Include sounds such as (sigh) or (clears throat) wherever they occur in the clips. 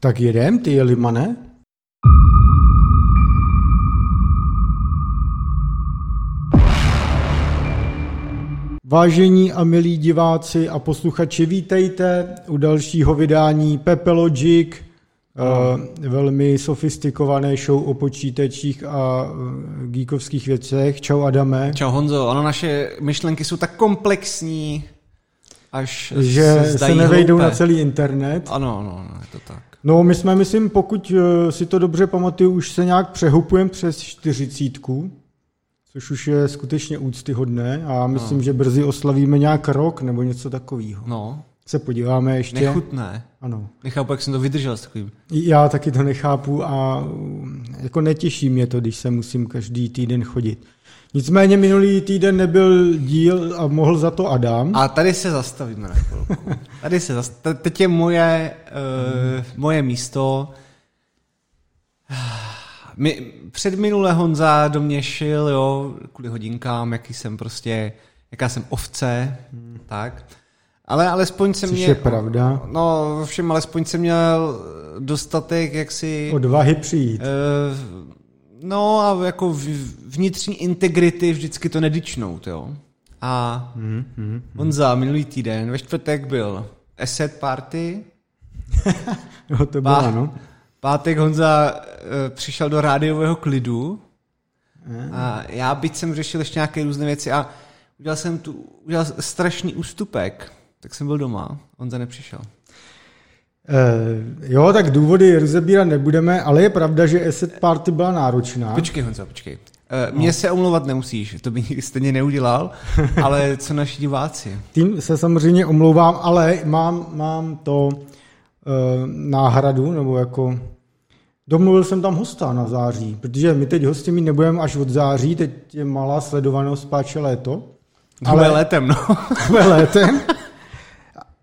Tak jedem, ty Jelimane? Vážení a milí diváci a posluchači, vítejte u dalšího vydání Pepelogic, no. velmi sofistikované show o počítačích a eh, geekovských věcech. Čau Adame. Čau Honzo, ono naše myšlenky jsou tak komplexní, až že se, se nevejdou hloupé. na celý internet. Ano, ano, ano, je to tak. No, my jsme, myslím, pokud eh, si to dobře pamatuju, už se nějak přehupujeme přes čtyřicítku, což už je skutečně úctyhodné a myslím, no. že brzy oslavíme nějak rok nebo něco takového. No. Se podíváme ještě. Nechutné. Ano. Nechápu, jak jsem to vydržel s takovým. Já taky to nechápu a mm, jako netěší mě to, když se musím každý týden chodit. Nicméně minulý týden nebyl díl a mohl za to Adam. A tady se zastavíme na chvilku. Tady se zastavíme. Teď je moje, uh, moje místo. My, před minulé Honza do mě šil, jo, kvůli hodinkám, jaký jsem prostě, jaká jsem ovce, hmm. tak. Ale alespoň jsem měl... je pravda. No, všem alespoň jsem měl dostatek, jak si... Odvahy přijít. Uh, No a jako vnitřní integrity vždycky to nedyčnout, jo. A mm, mm, on za minulý týden, ve čtvrtek byl Asset Party. (laughs) jo, to bylo, Pá, no. Pátek Honza uh, přišel do rádiového klidu mm. a já byť jsem řešil ještě nějaké různé věci a udělal jsem tu, udělal strašný ústupek, tak jsem byl doma, Honza nepřišel. Uh, jo, tak důvody rozebírat nebudeme, ale je pravda, že Asset Party byla náročná. Počkej, Honza, počkej. Uh, no. Mně se omlouvat nemusíš, to by (laughs) stejně neudělal, ale co naši diváci? Tím se samozřejmě omlouvám, ale mám, mám to uh, náhradu, nebo jako Domluvil jsem tam hosta na září, protože my teď hosty mít nebudeme až od září, teď je malá sledovanost, páče léto. Ale létem, no. létem. (laughs)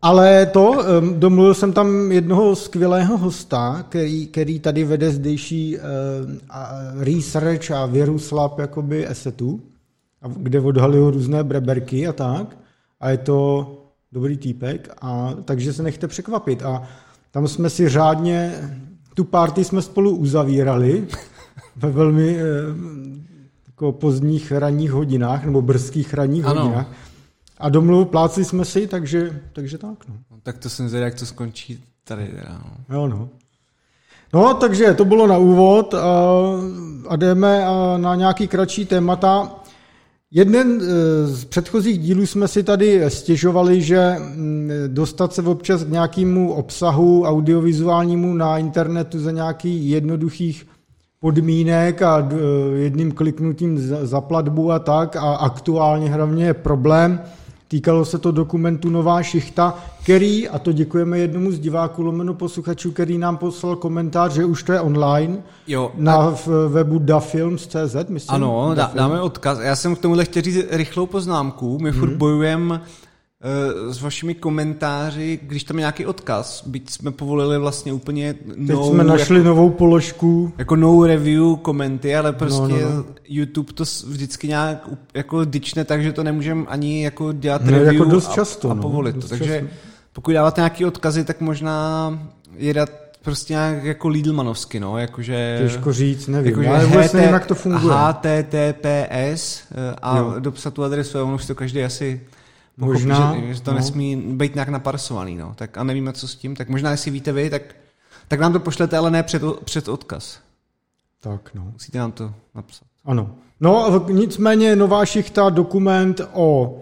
Ale to, domluvil jsem tam jednoho skvělého hosta, který, který tady vede zdejší uh, research a virus lab jakoby esetu, kde odhalují různé breberky a tak. A je to dobrý týpek, a takže se nechte překvapit. A tam jsme si řádně, tu party jsme spolu uzavírali (laughs) ve velmi jako pozdních ranních hodinách, nebo brzkých ranních ano. hodinách. A domluvu pláci jsme si, takže, takže tak. No. no tak to jsem zvědavý, jak to skončí tady. Teda, no. Jo, no. No, takže to bylo na úvod a, a jdeme na nějaký kratší témata. Jeden e, z předchozích dílů jsme si tady stěžovali, že dostat se občas k nějakému obsahu audiovizuálnímu na internetu za nějaký jednoduchých podmínek a e, jedním kliknutím za platbu a tak a aktuálně hlavně je problém, Týkalo se to dokumentu Nová šichta, který, a to děkujeme jednomu z diváků lomeno posluchačů, který nám poslal komentář, že už to je online jo, na v webu dafilms.cz, myslím. Ano, dá, dáme odkaz. Já jsem k tomuhle chtěl říct rychlou poznámku. My hmm. furt bojujeme Eh, s vašimi komentáři, když tam je nějaký odkaz, byť jsme povolili vlastně úplně no, Teď jsme našli jako, novou položku. Jako no review komenty, ale prostě no, no, no. YouTube to vždycky nějak jako dyčne, takže to nemůžeme ani jako dělat no, review jako dost často, a, a povolit no, to. Takže často. pokud dáváte nějaký odkazy, tak možná je dát prostě nějak jako Lidlmanovsky, no, jakože... Těžko říct, nevím, jakože já vůbec nevím, jak to funguje. HTTPS eh, a jo. dopsat tu adresu, a on už to každý asi Možná, že, že to no. nesmí být nějak naparsovaný, no. Tak a nevíme, co s tím, tak možná, jestli víte vy, tak, tak nám to pošlete, ale ne před, před odkaz. Tak, no. Musíte nám to napsat. Ano. No, nicméně nová šichta, dokument o...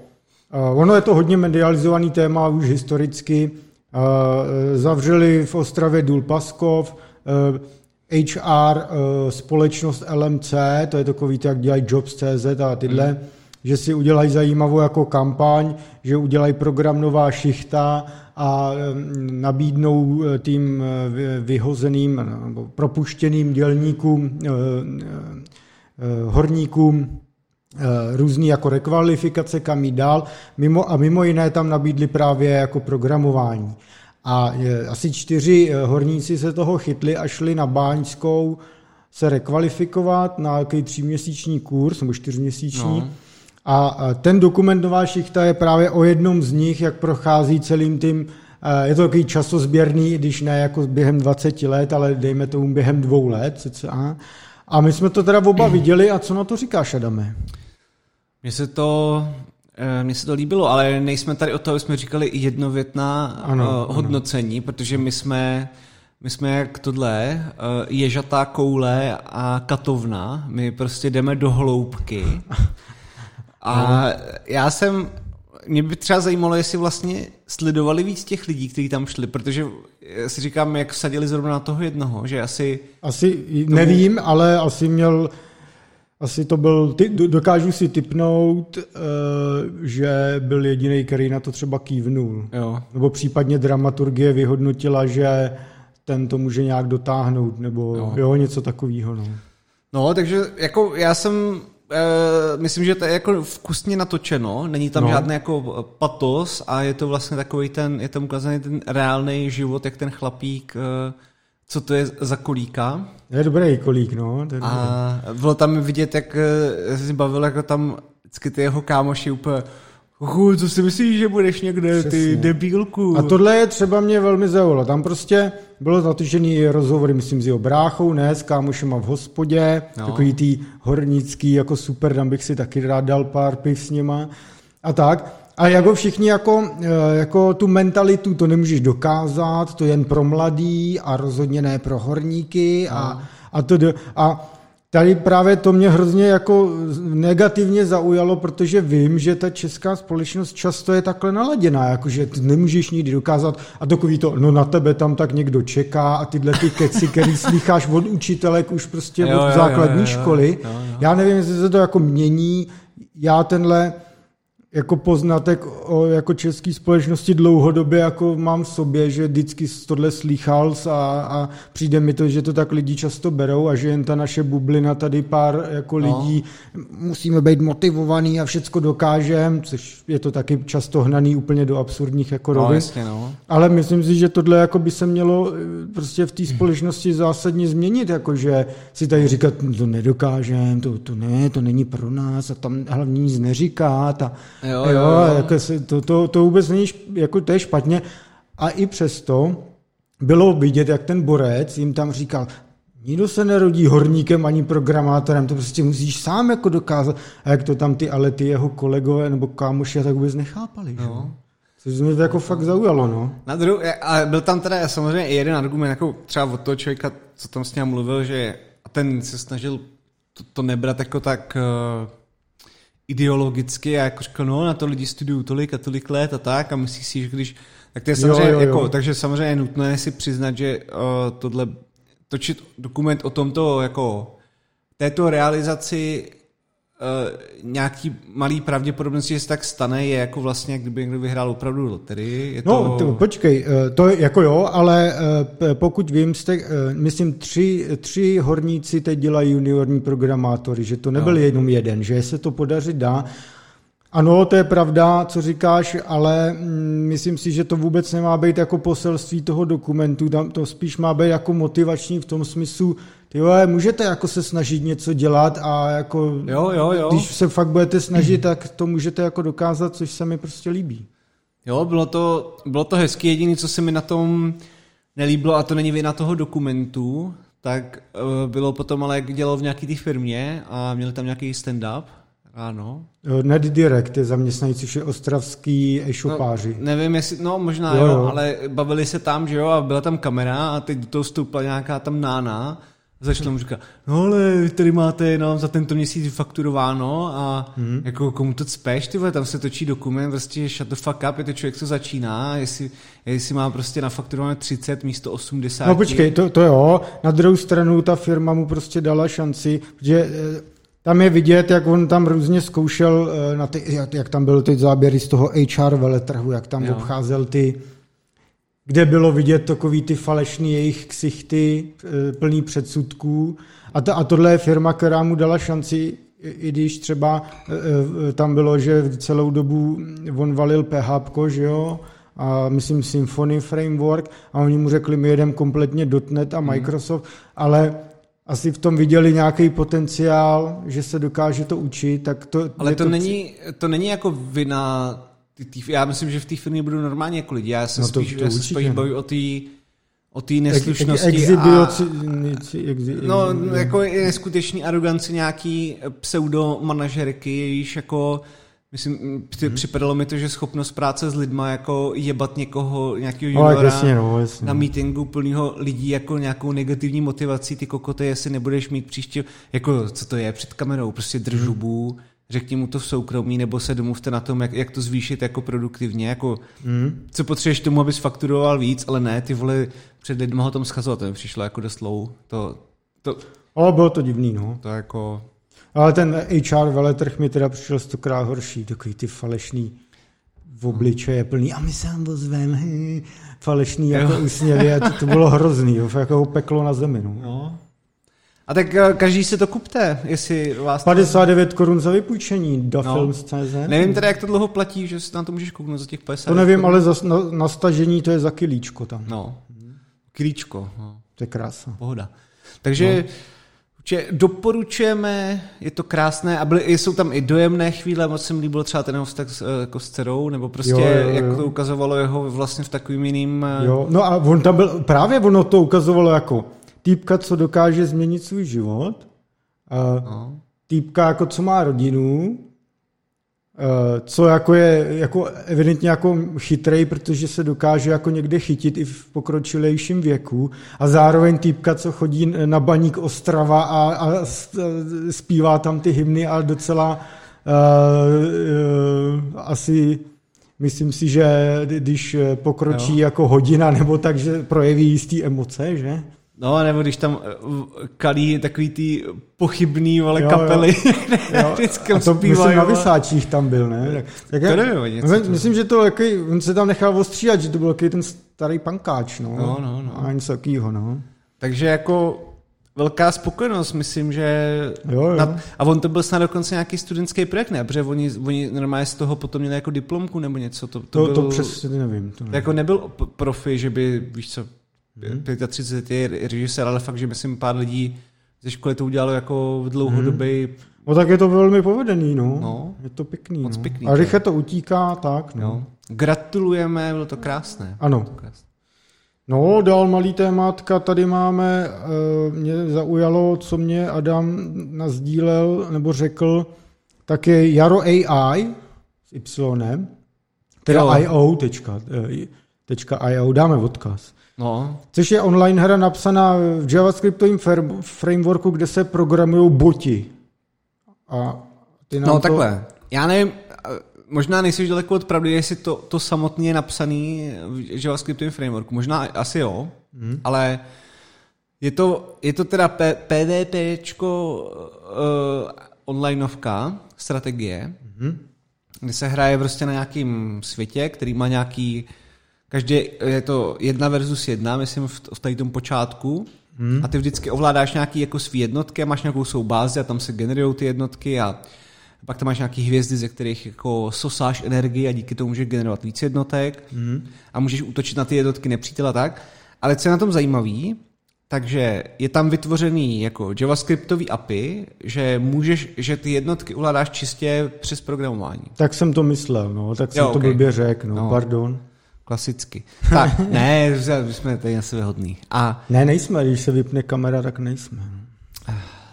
Uh, ono je to hodně medializovaný téma už historicky. Uh, zavřeli v Ostravě Důl Paskov, uh, HR, uh, společnost LMC, to je takový, jak dělají Jobs.cz a tyhle, hmm že si udělají zajímavou jako kampaň, že udělají program Nová šichta a nabídnou e, tím e, vyhozeným nebo propuštěným dělníkům, e, horníkům různý jako rekvalifikace, kam jít dál. Mimo, a mimo jiné tam nabídli právě jako programování. A asi čtyři horníci se toho chytli a šli na Báňskou se rekvalifikovat na nějaký tříměsíční kurz, nebo čtyřměsíční. No a ten dokument Nová šichta je právě o jednom z nich, jak prochází celým tím je to takový časozběrný, když ne jako během 20 let, ale dejme tomu během dvou let. Cca. A my jsme to teda oba (clears throat) viděli a co na to říkáš, Adame? Mně se to eh, mně se to líbilo, ale nejsme tady o toho, jsme říkali jednovětná ano, uh, hodnocení, ano. protože my jsme, my jsme jak tohle, uh, ježatá koule a katovna, my prostě jdeme do hloubky. (laughs) A já jsem, mě by třeba zajímalo, jestli vlastně sledovali víc těch lidí, kteří tam šli, protože si říkám, jak vsadili zrovna na toho jednoho, že asi... Asi tomu... nevím, ale asi měl... Asi to byl, ty, dokážu si typnout, uh, že byl jediný, který na to třeba kývnul. Jo. Nebo případně dramaturgie vyhodnotila, že ten to může nějak dotáhnout, nebo jo, jo něco takového. No. no, takže jako já jsem Uh, myslím, že to je jako vkusně natočeno, není tam no. žádný jako patos a je to vlastně takový ten, je tam ukázaný ten reálný život, jak ten chlapík, uh, co to je za kolíka. Je dobrý kolík, no. To je a bylo tam vidět, jak uh, si bavil, jako tam vždycky ty jeho kámoši úplně Uchu, co si myslíš, že budeš někde, Přesně. ty debílku? A tohle je třeba mě velmi zaujalo. Tam prostě bylo natočený rozhovory, myslím, s jeho bráchou, ne, s kámošema v hospodě, no. takový tý hornický, jako super, tam bych si taky rád dal pár piv s nima a tak. A jako všichni jako, eh, jako tu mentalitu, to nemůžeš dokázat, to jen pro mladý a rozhodně ne pro horníky a, no. a to a Tady právě to mě hrozně jako negativně zaujalo, protože vím, že ta česká společnost často je takhle naladěná, jakože ty nemůžeš nikdy dokázat a takový to, no na tebe tam tak někdo čeká a tyhle ty keci, který slycháš od učitelek už prostě jo, od základní jo, jo, školy. Jo, jo, jo. Já nevím, jestli se to jako mění, já tenhle jako poznatek o jako české společnosti dlouhodobě jako mám v sobě, že vždycky tohle slýchal a, a přijde mi to, že to tak lidi často berou a že jen ta naše bublina tady pár jako no. lidí musíme být motivovaný a všecko dokážem, což je to taky často hnaný úplně do absurdních jako no, jasně, no. Ale myslím si, že tohle jako by se mělo eh, prostě v té společnosti zásadně změnit, jako že si tady říkat, to nedokážem, to, to ne, to není pro nás a tam hlavně nic neříkat a Jo, jo, jo. Jako se, to, to, to vůbec není, jako to je špatně. A i přesto bylo vidět, jak ten borec jim tam říkal, Nikdo se nerodí horníkem ani programátorem, to prostě musíš sám jako dokázat. A jak to tam ty, ale ty jeho kolegové nebo kámoši tak vůbec nechápali. No. Což mě to jako fakt zaujalo, no. Na druhou, a byl tam teda samozřejmě i jeden argument, jako třeba od toho člověka, co tam s ním mluvil, že ten se snažil to, to nebrat jako tak uh, ideologicky a jako říkal, no na to lidi studují tolik a tolik let a tak a myslíš si, že když, tak to je samozřejmě, jo, jo, jo. Jako, takže samozřejmě je nutné si přiznat, že uh, tohle, točit dokument o tomto jako této realizaci nějaký malý pravděpodobnosti, že se tak stane, je jako vlastně, kdyby někdo vyhrál opravdu loterii. Je no, to... počkej, eh, to je jako jo, ale eh, pokud vím, jste, myslím, tři, tři horníci teď dělají juniorní programátory, že to nebyl no. jenom jeden, že se to podařit dá. Ano, to je pravda, co říkáš, ale mm, myslím si, že to vůbec nemá být jako poselství toho dokumentu, tam to spíš má být jako motivační v tom smyslu, ty vole, můžete jako se snažit něco dělat a jako, jo, jo, jo. když se fakt budete snažit, tak to můžete jako dokázat, což se mi prostě líbí. Jo, bylo to, bylo to hezky, jediné, co se mi na tom nelíbilo, a to není vina toho dokumentu, tak uh, bylo potom ale, jak dělal v nějaký té firmě a měli tam nějaký stand-up ráno. Net Direct je zaměstnající, což je ostravský e-shopáři. No, nevím, jestli, no možná jo, jo, ale bavili se tam, že jo, a byla tam kamera a teď do toho vstoupila nějaká tam nána začala mu říkat, no ale tady máte nám za tento měsíc fakturováno a hmm. jako komu to cpeš, ty vole, tam se točí dokument, prostě shut the fuck up, je to člověk, co začíná, jestli, jestli má prostě nafakturované 30 místo 80. No počkej, to, to jo, na druhou stranu ta firma mu prostě dala šanci, že eh, tam je vidět, jak on tam různě zkoušel, eh, na ty, jak, tam byl ty záběry z toho HR veletrhu, jak tam jo. obcházel ty, kde bylo vidět takový ty falešný jejich ksichty, e, plný předsudků. A, to, a tohle je firma, která mu dala šanci, i když třeba e, e, tam bylo, že celou dobu on valil PHP, že jo, a myslím Symfony Framework a oni mu řekli, my jedeme kompletně .NET a hmm. Microsoft, hmm. ale asi v tom viděli nějaký potenciál, že se dokáže to učit, tak to... Ale to, to není, to není jako vina ty, ty, já myslím, že v té firmě budu normálně jako lidi. Já se No to- spíš, to já se spíš no. bavím o té o té Ex- neslušnosti exhibioci, a, exi- no, exi- jako je neskutečný aroganci nějaký pseudomanažerky, jejíž jako Myslím, Mhm. připadalo mi to, že schopnost práce s lidma, jako jebat někoho, nějakého No, juniora jasně, no, jasně. na meetingu plného lidí jako nějakou negativní motivací, ty kokoty, jestli nebudeš mít příště, jako co to je před kamerou, prostě drž Mhm. Řekni mu to v soukromí, nebo se domluvte na tom, jak, jak to zvýšit jako produktivně, jako Hmm. co potřebuješ tomu, abys fakturoval víc, ale ne, ty vole před lidma ho tom schazovat, to mi přišlo jako dost low. To, to, Ale bylo to divný, no. to jako... Ale ten HR veletrh mi teda přišel stokrát horší, takový ty falešný v obličeje plný a my se vám ozvem, falešný jako úsměvy a to, to bylo hrozný, jo, jako peklo na zemi, no. No. A tak eh, každý si to kupte, jestli vás... 59 korun za vypůjčení do No. Films.cz. Nevím teda, jak to dlouho platí, že si na to můžeš kouknout za těch 50. To nevím, korun. ale za, na, na stažení to je za kilíčko tam. No, klíčko, no, To je krása. pohoda. Takže no. doporučujeme, je to krásné a byly, jsou tam i dojemné chvíle, moc se mi líbilo třeba ten jeho vztah s, eh, jako s dcerou, nebo prostě Jo, jo, jo. jak to ukazovalo jeho vlastně v takovým jiným... eh, Jo, no a on tam byl, právě ono to ukazovalo jako týpka, co dokáže změnit svůj život, a No. týpka, jako co má rodinu, co jako je jako evidentně jako chytrej, protože se dokáže jako někde chytit i v pokročilejším věku a zároveň týpka, co chodí na baník Ostrava a, a zpívá tam ty hymny a docela uh, uh, asi myslím si, že když pokročí Jo. jako hodina nebo tak, že projeví jistý emoce, že? No, nebo když tam eh, kalí takový ty pochybný vole Jo, kapely, (laughs) Jo, vždycky a to zpívají. myslím na. Vysáčích tam byl, ne? Tak, tak To já- nevím, něco my- to- myslím, že to jaký, on se tam nechal ostříhat, že to byl takový ten starý pankáč, no. No, no, no. A něco takovýho, no. Takže jako velká spokojenost, myslím, že... Jo, jo. Na, a on to byl snad dokonce nějaký studentský projekt, ne? Protože oni, oni normálně z toho potom měli jako diplomku nebo něco. To, to, To, byl, to přesně nevím. To to nevím. jako nebyl profi, že by, víš co, Mhm. 35 je režisér, ale fakt, že myslím pár lidí ze školy to udělalo jako v dlouhodobý... No tak je to velmi povedený, no. No. Je to pěkný, Moc no. pěkný, a že? rychle to utíká, tak, no. No. Gratulujeme, bylo to krásné. Ano. Krásné. No, dál malý témátka, tady máme, eh, mě zaujalo, co mě Adam nazdílel nebo řekl, tak je Jaro AI s Y, teda Jo. IO, tečka, eh, tečka IO, dáme odkaz. No, Což je online hra napsaná v javascriptovém frameworku, kde se programují boti. A ty nám no to... takhle. Já nevím, eh, možná nejsi daleko od pravdy, jestli to, to samotně je napsaný v JavaScriptovém frameworku. Možná asi jo, hmm. ale je to, je to teda P- PvPčko uh, onlineovka, strategie, hmm. kdy se hraje prostě na nějakým světě, který má nějaký Každý je to jedna versus jedna, myslím v, v tady tom počátku. Hmm. A ty vždycky ovládáš nějaký jako svý jednotky a máš nějakou svou bázi a tam se generují ty jednotky a pak tam máš nějaký hvězdy, ze kterých jako sosáš energii a díky tomu můžeš generovat víc jednotek hmm. a můžeš útočit na ty jednotky nepřítele a tak. Ale co je na tom zajímavý, takže je tam vytvořený jako javascriptový API, že můžeš, že ty jednotky ovládáš čistě přes programování. Tak jsem to myslel, no, tak jsem Jo, to okej. blbě řekl, no, No. pardon. Klasicky. (laughs) Tak, ne, jsme tady na sebe hodný. A Ne, nejsme, když se vypne kamera, tak nejsme.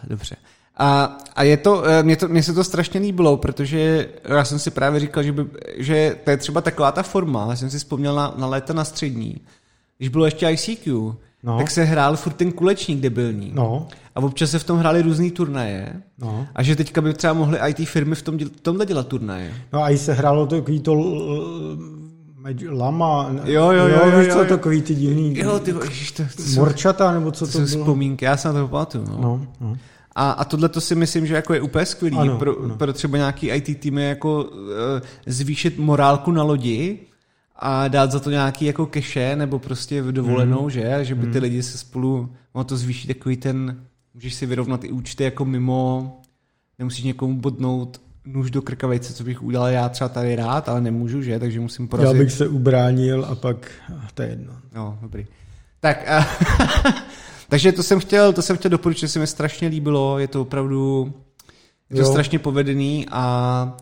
Dobře. A, a je to, eh, mě, to, mě se to strašně líbilo, protože já jsem si právě říkal, že, by, že to je třeba taková ta forma, já jsem si vzpomněl na, na léta na střední, když bylo ještě ICQ, No. no. tak se hrál furt ten kulečník debilní. No, A občas se v tom hrály různý turnaje. no. A že teďka by třeba mohly IT firmy v, tom, tomhle dělat turnaje. No a i se hrálo to takový to med- lama. Jo, jo, jo, jo, jo, jo, jo. takový ty divný Jo, ty ježiš, to, to, jsou, morčata, nebo co to to, jsou bylo. vzpomínky, já se na to pamatuju. No. No, no. A, a tohle to si myslím, že jako je úplně skvělý Ano, pro, ano. pro třeba nějaký IT týmy jako uh, zvýšit morálku na lodi a dát za to nějaký jako keše nebo prostě dovolenou, Mhm. že? Že by ty lidi se spolu, ono to zvýší takový ten, můžeš si vyrovnat i účty jako mimo, nemusíš někomu bodnout nůž do krkavejce, co bych udělal já třeba tady rád, ale nemůžu, že? Takže musím Já porazit. bych se ubránil a pak, to je jedno. No, dobrý. Tak, a, (laughs) takže to jsem chtěl, to jsem chtěl doporučit, se mi strašně líbilo, je to opravdu je to Jo. strašně povedený a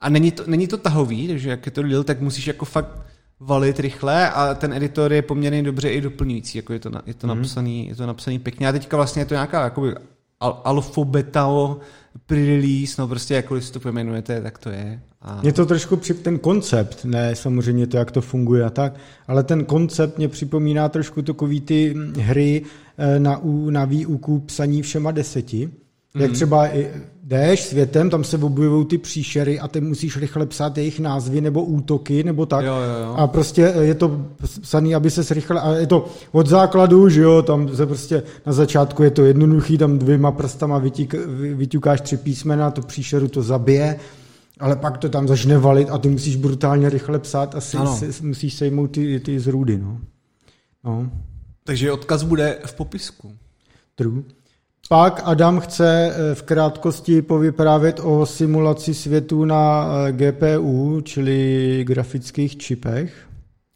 a není to, není to tahový, takže jak je to díl, tak musíš jako fakt valit rychle a ten editor je poměrně dobře i doplňující, jako je to, je to, mm. napsaný, je to napsaný pěkně a teďka vlastně je to nějaká jakoby al- alfabetao pre-release, no prostě jakkoliv si to pojmenujete, tak to je. A... Je to trošku při ten koncept, ne samozřejmě to, jak to funguje a tak, ale ten koncept mě připomíná trošku takový ty hry eh, na, na výuku psaní všema deseti, Mm-hmm. Jak mhm. třeba jdeš světem, tam se objevují ty příšery a ty musíš rychle psát jejich názvy nebo útoky nebo tak. Jo, jo, jo. A prostě je to psaný, aby se rychle, a je to od základu, že jo, tam se prostě na začátku je to jednoduchý, tam dvěma prstama vytík, vyťukáš tři písmena, to příšeru to zabije, ale pak to tam začne valit a ty musíš brutálně rychle psát a si, si, musíš sejmout ty, ty zrůdy, no. no. Takže odkaz bude v popisku. True. Pak Adam chce eh, v krátkosti povyprávět o simulaci světu na eh, GPU, čili grafických čipech.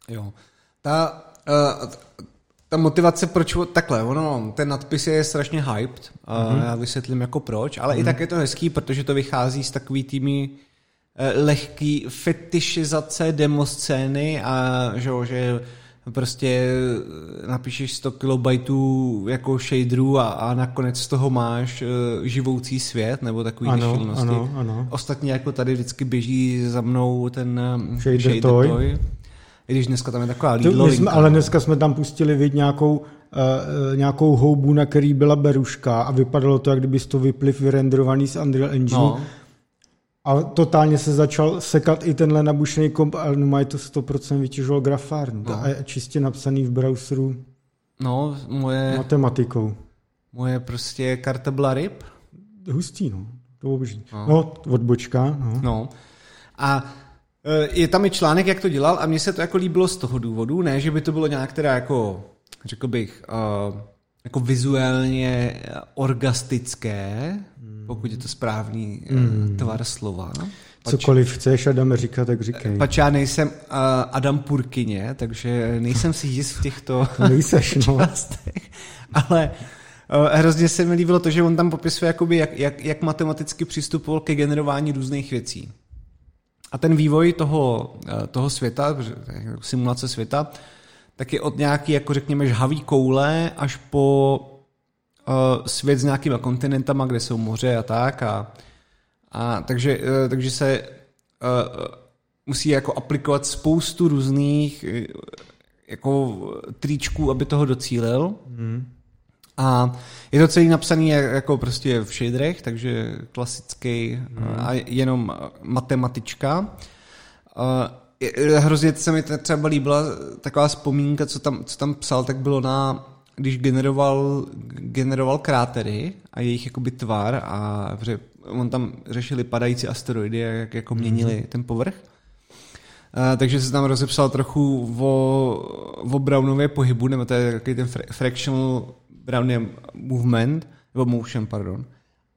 Jo. Ta, uh, ta motivace, proč takhle, ono, ten nadpis je strašně hyped, mm-hmm. já vysvětlím jako proč, ale mm-hmm. i mhm. tak je to hezký, protože to vychází z takový tými lehký fetišizace demoscény a že, že prostě napíšeš 100 kilobajtů jako shaderů a, a nakonec z toho máš uh, živoucí svět nebo takový ano, šílenosti. Ano, ano. Ostatně jako tady vždycky běží za mnou ten shader, shader toy. toy. I když dneska tam je taková Lidlo jsme, Ale dneska jsme tam pustili vid nějakou, uh, nějakou houbu, na který byla beruška a vypadalo to, jak kdyby to vypliv vyrenderovaný z Unreal Engine. No a totálně se začal sekat i tenhle nabušený komp a no mají to 100% vytěžoval grafárnu. No. A je čistě napsaný v browseru no, moje, matematikou. Moje prostě karta byla ryb. Hustý, no. To obří. No. no, odbočka. No. no. A e, je tam i článek, jak to dělal a mně se to jako líbilo z toho důvodu, ne, že by to bylo nějak teda jako, řekl bych, uh, jako vizuálně orgastické, pokud je to správný mm. tvar slova. Pač, Cokoliv chceš, Adam, říkat, tak říkej. Pač já nejsem uh, Adam Purkyně, takže nejsem si jist v těchto (laughs) Nejseš, no. částech. Ale uh, hrozně se mi líbilo to, že on tam popisuje, jakoby, jak, jak, jak matematicky přistupoval ke generování různých věcí. A ten vývoj toho, uh, toho světa, simulace světa, tak je od nějaký, jako řekněme, žhavý koule až po uh, svět s nějakýma kontinentama, kde jsou moře a tak. A, a takže, uh, takže se uh, musí jako aplikovat spoustu různých uh, jako tričků, aby toho docílil. Hmm. A je to celý napsaný jako prostě v shaderech, takže klasický hmm. a jenom matematička. Hrozně se mi třeba líbila taková vzpomínka, co tam, co tam psal, tak bylo na když generoval, generoval krátery a jejich jakoby tvar a že on tam řešili padající asteroidy, jak jako měnili mm-hmm. ten povrch. Uh, takže se tam rozepsal trochu o, o Brownově pohybu, nebo to je takový ten fractional Brownian movement, nebo motion, pardon.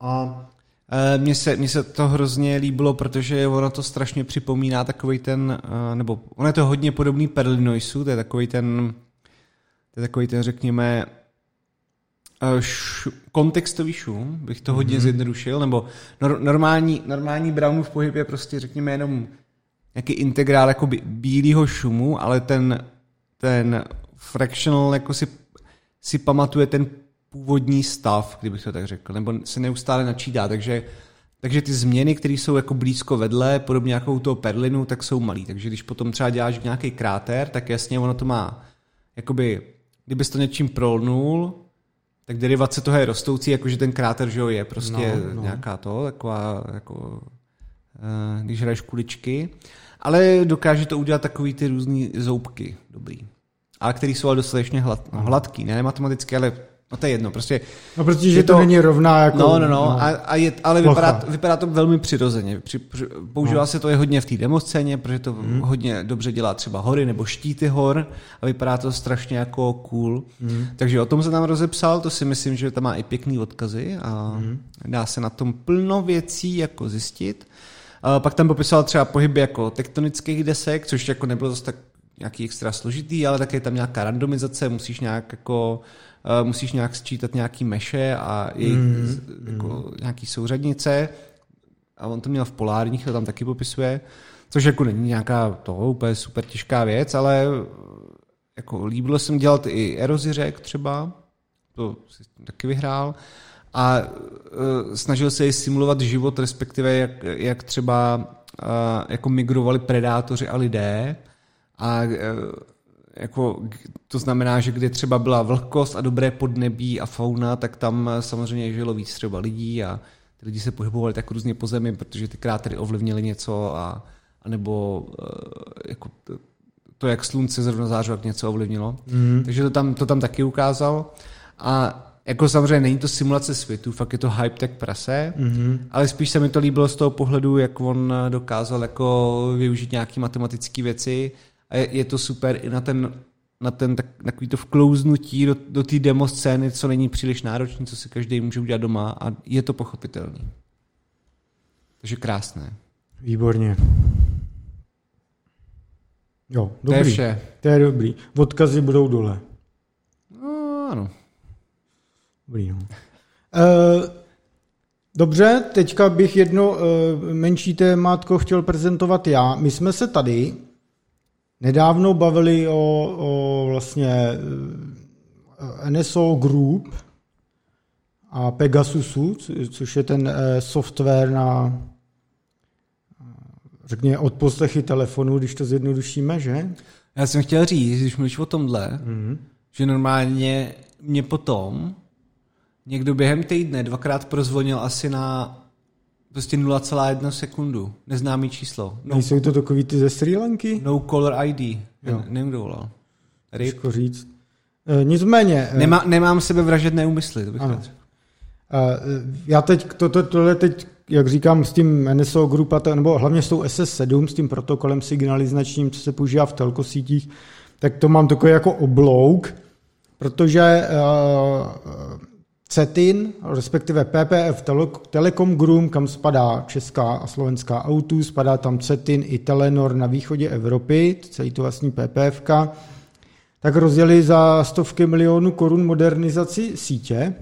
A uh, mně se, mně se to hrozně líbilo, protože ono to strašně připomíná takový ten, uh, nebo ono je to hodně podobný Perlinoisu, to je takový ten to je takový ten, řekněme, eh, š, kontextový šum, bych to hodně mm-hmm. zjednodušil, nebo nor, normální, normální Brownův pohyb je prostě, řekněme, jenom nějaký integrál jako bílého šumu, ale ten, ten fractional jako si, si pamatuje ten původní stav, kdybych to tak řekl, nebo se neustále načítá, takže takže ty změny, které jsou jako blízko vedle, podobně jako u toho perlinu, tak jsou malý. Takže když potom třeba děláš nějaký kráter, tak jasně ono to má jakoby kdybys to něčím prolnul, tak derivace toho je rostoucí, jakože ten kráter, že jo, je prostě no, no. nějaká to, taková, jako, uh, když hraješ kuličky, ale dokáže to udělat takový ty různý zoubky, dobrý. Ale který jsou ale dostatečně hlad, no, hladký, ne matematicky, ale No to je jedno, prostě... No protože to, to není rovná jako... No, no, no, no. A, a je, ale vypadá, to, vypadá to velmi přirozeně. Při, používá no. se to je hodně v té demoscéně, protože to mm. hodně dobře dělá třeba hory nebo štíty hor a vypadá to strašně jako cool. Mm. Takže o tom se tam rozepsal, to si myslím, že tam má i pěkný odkazy a mm. dá se na tom plno věcí jako zjistit. A pak tam popisoval třeba pohyby jako tektonických desek, což jako nebylo zase tak nějaký extra složitý, ale také je tam nějaká randomizace, musíš nějak jako uh, musíš nějak sčítat nějaký meše a jejich, mm, jako mm. nějaký souřadnice. a on to měl v polárních, to tam taky popisuje, což jako není nějaká to úplně super těžká věc, ale jako líbilo se mi dělat i erozi řek třeba, to si taky vyhrál, a uh, snažil se i simulovat život, respektive jak, jak třeba uh, jako migrovali predátoři a lidé. A uh, jako, to znamená, že kde třeba byla vlhkost a dobré podnebí a fauna, tak tam samozřejmě žilo víc třeba lidí a ty lidi se pohybovali tak různě po zemi, protože ty krátery ovlivnily něco a, a nebo uh, jako to, jak slunce zrovna zářilo, jak něco ovlivnilo. Mm. Takže to tam, to tam taky ukázal. A jako samozřejmě není to simulace světu, fakt je to hype tech prase, mm-hmm. ale spíš se mi to líbilo z toho pohledu, jak on dokázal jako využít nějaké matematické věci a je, je to super i na ten, na ten tak, takový to vklouznutí do, do té demo scény, co není příliš náročné, co si každý může udělat doma a je to pochopitelné. Takže krásné. Výborně. Jo, dobrý. To je vše. To je dobrý. Odkazy budou dole. No, ano. Dobrý, no. Uh, dobře, teďka bych jedno uh, menší témátko chtěl prezentovat já. My jsme se tady nedávno bavili o, o vlastně uh, NSO Group a Pegasusu, což je ten uh, software na řekněme odposlechy telefonu, když to zjednodušíme, že? Já jsem chtěl říct, když mluvíš o tomhle, mm-hmm. že normálně mě potom někdo během týdne dvakrát prozvonil asi na prostě 0,1 sekundu. Neznámý číslo. No, Nejsou to takový ty ze Sri Lanky? No caller ID. Jo. nevím, kdo volal. Těžko říct. E, nicméně... E, Nemá, nemám sebevražedné úmysly, to bych ano. E, já teď, to, to, tohle teď, jak říkám, s tím NSO Group, a nebo hlavně s tou SS7, s tím protokolem signalizačním, co se používá v telkosítích, tak to mám takový jako oblouk, protože uh, CETIN, respektive PPF Telekom Group, kam spadá česká a slovenská autu, spadá tam CETIN i Telenor na východě Evropy, celý to vlastní PPF, tak rozjeli za stovky milionů korun modernizaci sítě,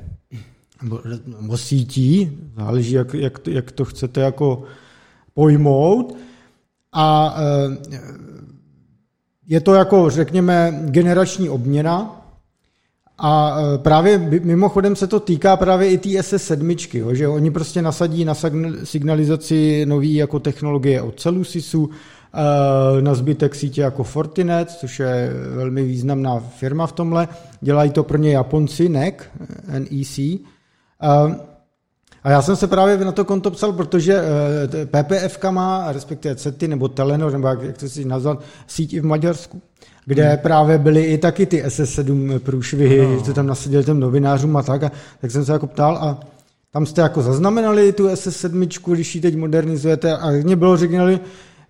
nebo, sítí, záleží, jak, jak, to, jak to chcete jako pojmout. A eh, je to jako, řekněme, generační obměna, a e, právě mimochodem se to týká právě i té SS7, že oni prostě nasadí na signalizaci nový jako technologie od Celusisu, e, na zbytek sítě jako Fortinet, což je velmi významná firma v tomhle. Dělají to pro ně Japonci, NEC, NEC. E, a já jsem se právě na to konto psal, protože PPF má, respektive CETI nebo Telenor, nebo jak to si nazvat, síť i v Maďarsku kde hmm. právě byly i taky ty SS7 průšvihy, no. že to tam nasadili těm novinářům a tak, a tak jsem se jako ptal a tam jste jako zaznamenali tu SS7, když ji teď modernizujete a mě bylo řekněli,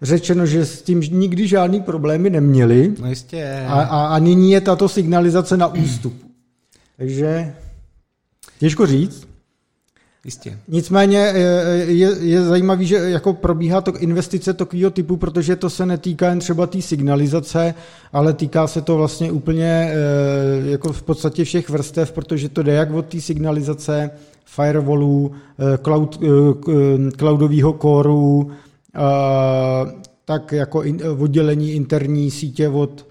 řečeno, že s tím nikdy žádný problémy neměli. No jistě. A, a, a nyní je tato signalizace na ústupu. Takže těžko říct. Jistě. Nicméně je, je zajímavé, že jako probíhá to investice takového typu, protože to se netýká jen třeba té signalizace, ale týká se to vlastně úplně eh, jako v podstatě všech vrstev, protože to jde jak od té signalizace, firewallů, eh, cloud, eh, cloudového kóru, tak jako oddělení interní sítě od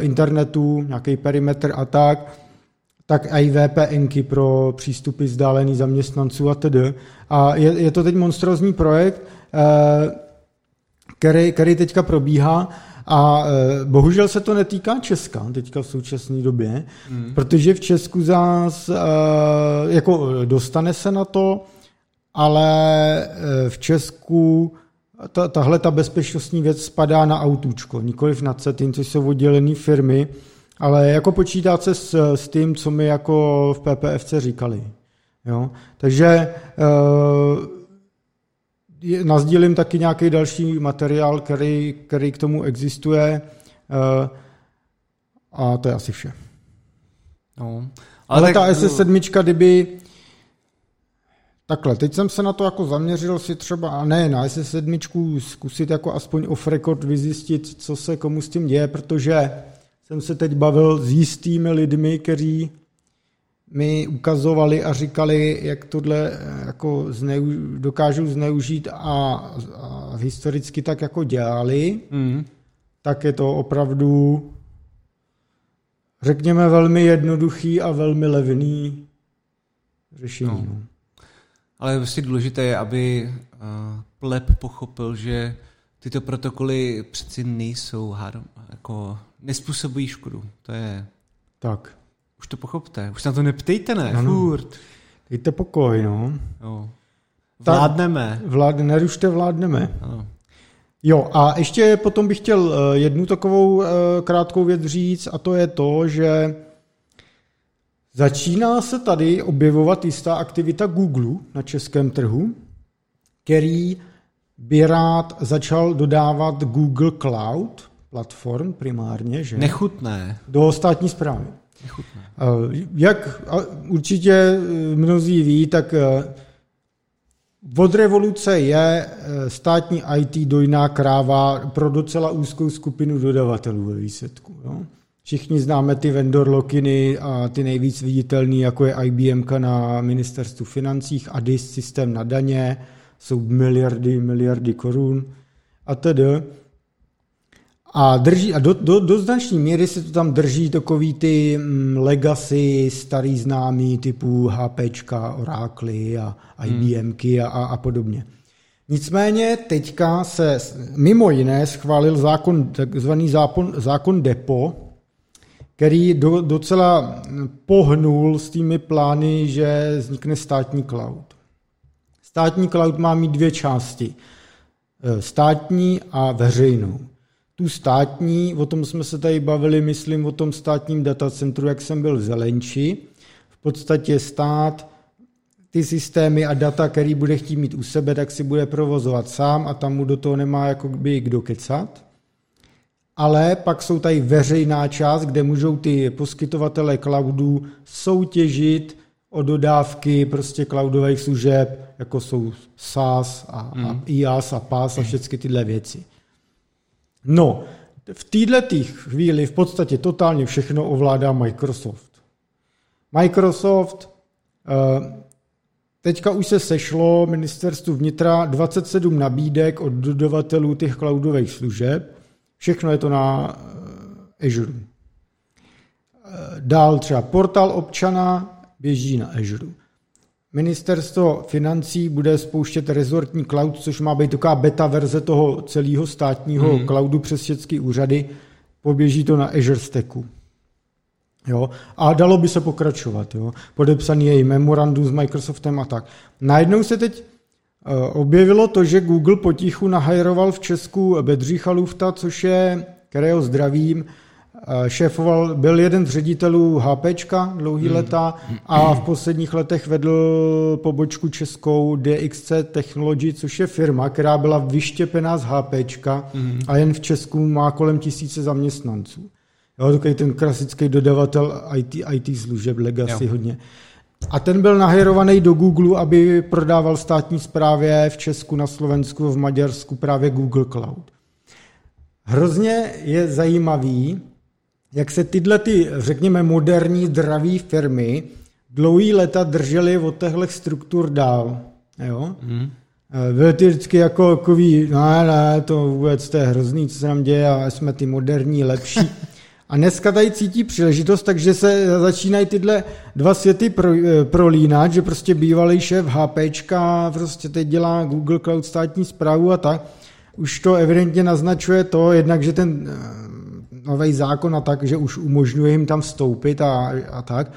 internetu, nějaký perimetr a tak tak i VPNky pro přístupy vzdálený zaměstnanců a tedy. A je, je to teď monstrózní projekt, eh, který, který teďka probíhá a eh, bohužel se to netýká Česka teďka v současné době, hmm. protože v Česku zás eh, jako dostane se na to, ale v Česku ta, tahle ta bezpečnostní věc spadá na autůčko, nikoliv na CETIN, což jsou oddělené firmy, ale jako počítá se s, s tím, co mi jako v PPFC říkali. Jo? Takže uh, nazdílím taky nějaký další materiál, který, který k tomu existuje uh, a to je asi vše. No, ale, ale tak, ta SS7, kdyby Takhle, teď jsem se na to jako zaměřil si třeba, a ne na SS7 zkusit jako aspoň off record vyzjistit, co se komu s tím děje, protože jsem se teď bavil s jistými lidmi, kteří mi ukazovali a říkali, jak tohle eh, jako zneu, dokážou zneužít a, a historicky tak jako dělali, mm. tak je to opravdu řekněme velmi jednoduchý a velmi levný řešení. No. no. Ale vlastně důležité je, aby uh, pleb pochopil, že tyto protokoly přeci nejsou hádom, jako nespůsobují škodu. To je... Tak. Už to pochopte. Už se na to neptejte, ne? Ano. Furt. Dejte pokoj, no. Jo. Vládneme. Vlád, nerušte, vládneme. Ano. Jo, a ještě potom bych chtěl eh, jednu takovou eh, krátkou věc říct, a to je to, že začíná se tady objevovat jistá aktivita Google na českém trhu, který by rád začal dodávat Google Cloud platform primárně, že? Nechutné. Do státní zprávy. Nechutné. Eh, jak určitě mnozí ví, tak od revoluce je eh, státní IT dojná kráva pro docela úzkou skupinu dodavatelů ve výsledku. Jo? Všichni známe ty vendor lokiny a ty nejvíc viditelný, jako je IBM na ministerstvu financích, ADIS systém na daně, jsou miliardy, miliardy korun a tedy. A, drží, a do, do, do značné míry se to tam drží takový ty mm, legacy starý známý typu HPčka, Oracle a IBMky a, a, a podobně. Nicméně teďka se mimo jiné schválil zákon, takzvaný zákon, zákon DEPO, který do, docela pohnul s těmi plány, že vznikne státní cloud. Státní cloud má mít dvě části. E, státní a veřejnou tu státní, o tom jsme se tady bavili, myslím o tom státním datacentru, jak jsem byl v Zelenči. V podstatě stát ty systémy a data, který bude chtít mít u sebe, tak si bude provozovat sám a tam mu do toho nemá jako by kdo kecat. Ale pak jsou tady veřejná část, kde můžou ty poskytovatele cloudů soutěžit o dodávky prostě cloudových služeb, jako jsou SaaS a, mm. a IaaS a PaaS a všechny tyhle věci. No, v této chvíli v podstatě totálně všechno ovládá Microsoft. Microsoft eh, Teďka už se sešlo ministerstvu vnitra 27 nabídek od dodavatelů těch cloudových služeb. Všechno je to na eh, Azure. Eh, dál třeba portál občana běží na Azure. Ministerstvo financí bude spouštět rezortní cloud, což má být taková beta verze toho celého státního hmm. cloudu přes všechny úřady. Poběží to na Azure Stacku. Jo? A dalo by se pokračovat. Jo? Podepsaný je i memorandum s Microsoftem a tak. Najednou se teď uh, objevilo to, že Google potichu nahajroval v Česku Bedřicha Lufta, což je, kterého zdravím, šéfoval, byl jeden z ředitelů HPčka dlouhý hmm. leta a v posledních letech vedl pobočku českou DXC Technology, což je firma, která byla vyštěpená z HPčka hmm. a jen v Česku má kolem tisíce zaměstnanců. Jo, takový ten klasický dodavatel IT, IT služeb, legacy jo. hodně. A ten byl nahérovaný do Google, aby prodával státní správě v Česku, na Slovensku, v Maďarsku právě Google Cloud. Hrozně je zajímavý, jak se tyhle, ty, řekněme, moderní, zdraví firmy dlouhý leta držely od těchto struktur dál. Jo? Mm. Byly ty vždycky jako takový, ne, ne, to vůbec to je hrozný, co se nám děje a jsme ty moderní, lepší. A dneska tady cítí příležitost, takže se začínají tyhle dva světy pro, eh, prolínat, že prostě bývalý šéf HPčka prostě teď dělá Google Cloud státní zprávu a tak. Už to evidentně naznačuje to, jednak, že ten eh, nový zákon a tak, že už umožňuje jim tam vstoupit a, a tak,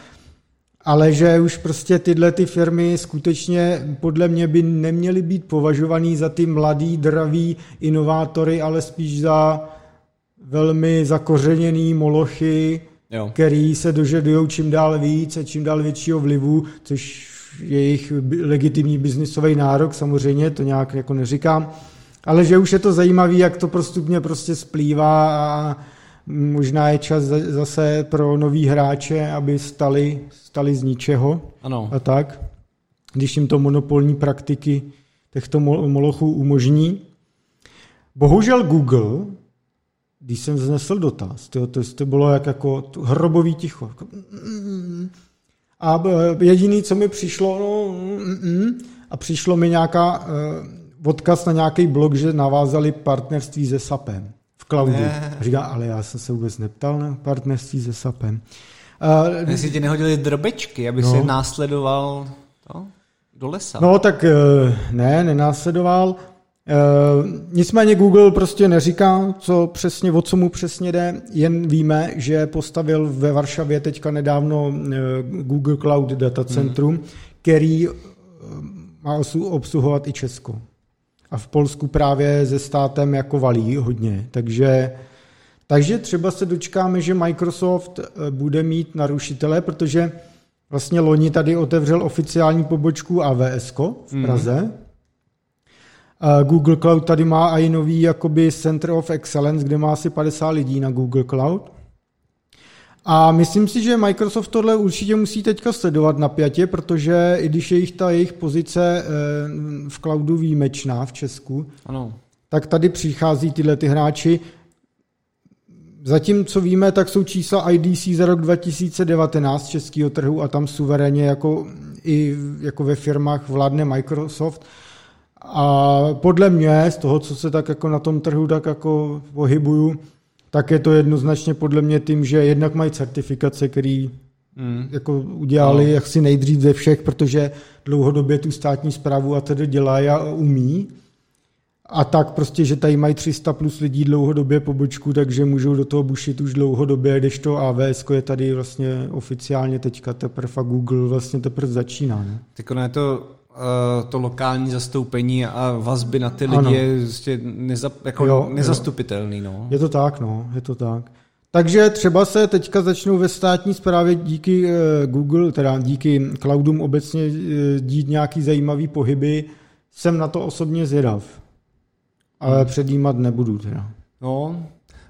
ale že už prostě tyhle ty firmy skutečně podle mě by neměly být považovaný za ty mladý, draví inovátory, ale spíš za velmi zakořeněný molochy, jo. který se dožadují čím dál víc a čím dál většího vlivu, což je jejich legitimní biznisový nárok, samozřejmě, to nějak jako neříkám, ale že už je to zajímavé, jak to prostupně prostě splývá a možná je čas zase pro nový hráče, aby stali, stali z ničeho ano. a tak, když jim to monopolní praktiky těchto molochů umožní. Bohužel Google, když jsem vznesl dotaz, to, to, to bylo jak jako hrobový ticho. Jako, A eh, jediný, co mi přišlo, no, mm, mm, a přišlo mi nějaká uh, odkaz na nějaký blog, že navázali partnerství se SAPem cloudu. Ne. Říká, ale já jsem se vůbec neptal na partnerství se SAPem. Uh, Jestli ti nehodili drobečky, aby no. se následoval to, do lesa. No tak uh, ne, nenásledoval. Uh, nicméně Google prostě neříká, co přesně, o co mu přesně jde, jen víme, že postavil ve Varšavě teďka nedávno uh, Google Cloud Data Centrum, hmm. který má obsluhovat i Česko. A v Polsku právě ze státem jako valí hodně, takže takže třeba se dočkáme, že Microsoft bude mít narušitele, protože vlastně loni tady otevřel oficiální pobočku AWS v Praze, mm. Google Cloud tady má i nový jakoby Center of Excellence, kde má asi 50 lidí na Google Cloud. A myslím si, že Microsoft tohle určitě musí teďka sledovat napjatě, protože i když je jich ta jejich pozice eh, v cloudu výjimečná v Česku, ano. tak tady přichází tyhle ty hráči. Zatím, co víme, tak jsou čísla IDC za rok 2019 českého trhu a tam suverénně jako i jako ve firmách vládne Microsoft. A podle mě, z toho, co se tak jako na tom trhu tak jako pohybuju, tak je to jednoznačně podle mě tím, že jednak mají certifikace, který mm. jako udělali no. jaksi nejdřív ze všech, protože dlouhodobě tu státní zprávu a tedy dělají a umí. A tak prostě, že tady mají 300 plus lidí dlouhodobě pobočku, takže můžou do toho bušit už dlouhodobě, když to AWS je tady vlastně oficiálně teďka teprve a Google vlastně teprve začíná. Ne? Tak ono je to to lokální zastoupení a vazby na ty lidi ano. je prostě neza, jako jo, nezastupitelný. No. Je to tak, no, je to tak. Takže třeba se teďka začnou ve státní správě díky eh, Google, teda díky cloudům obecně eh, dít nějaký zajímavý pohyby. Jsem na to osobně zvědav. Ale hmm. předjímat nebudu teda. No,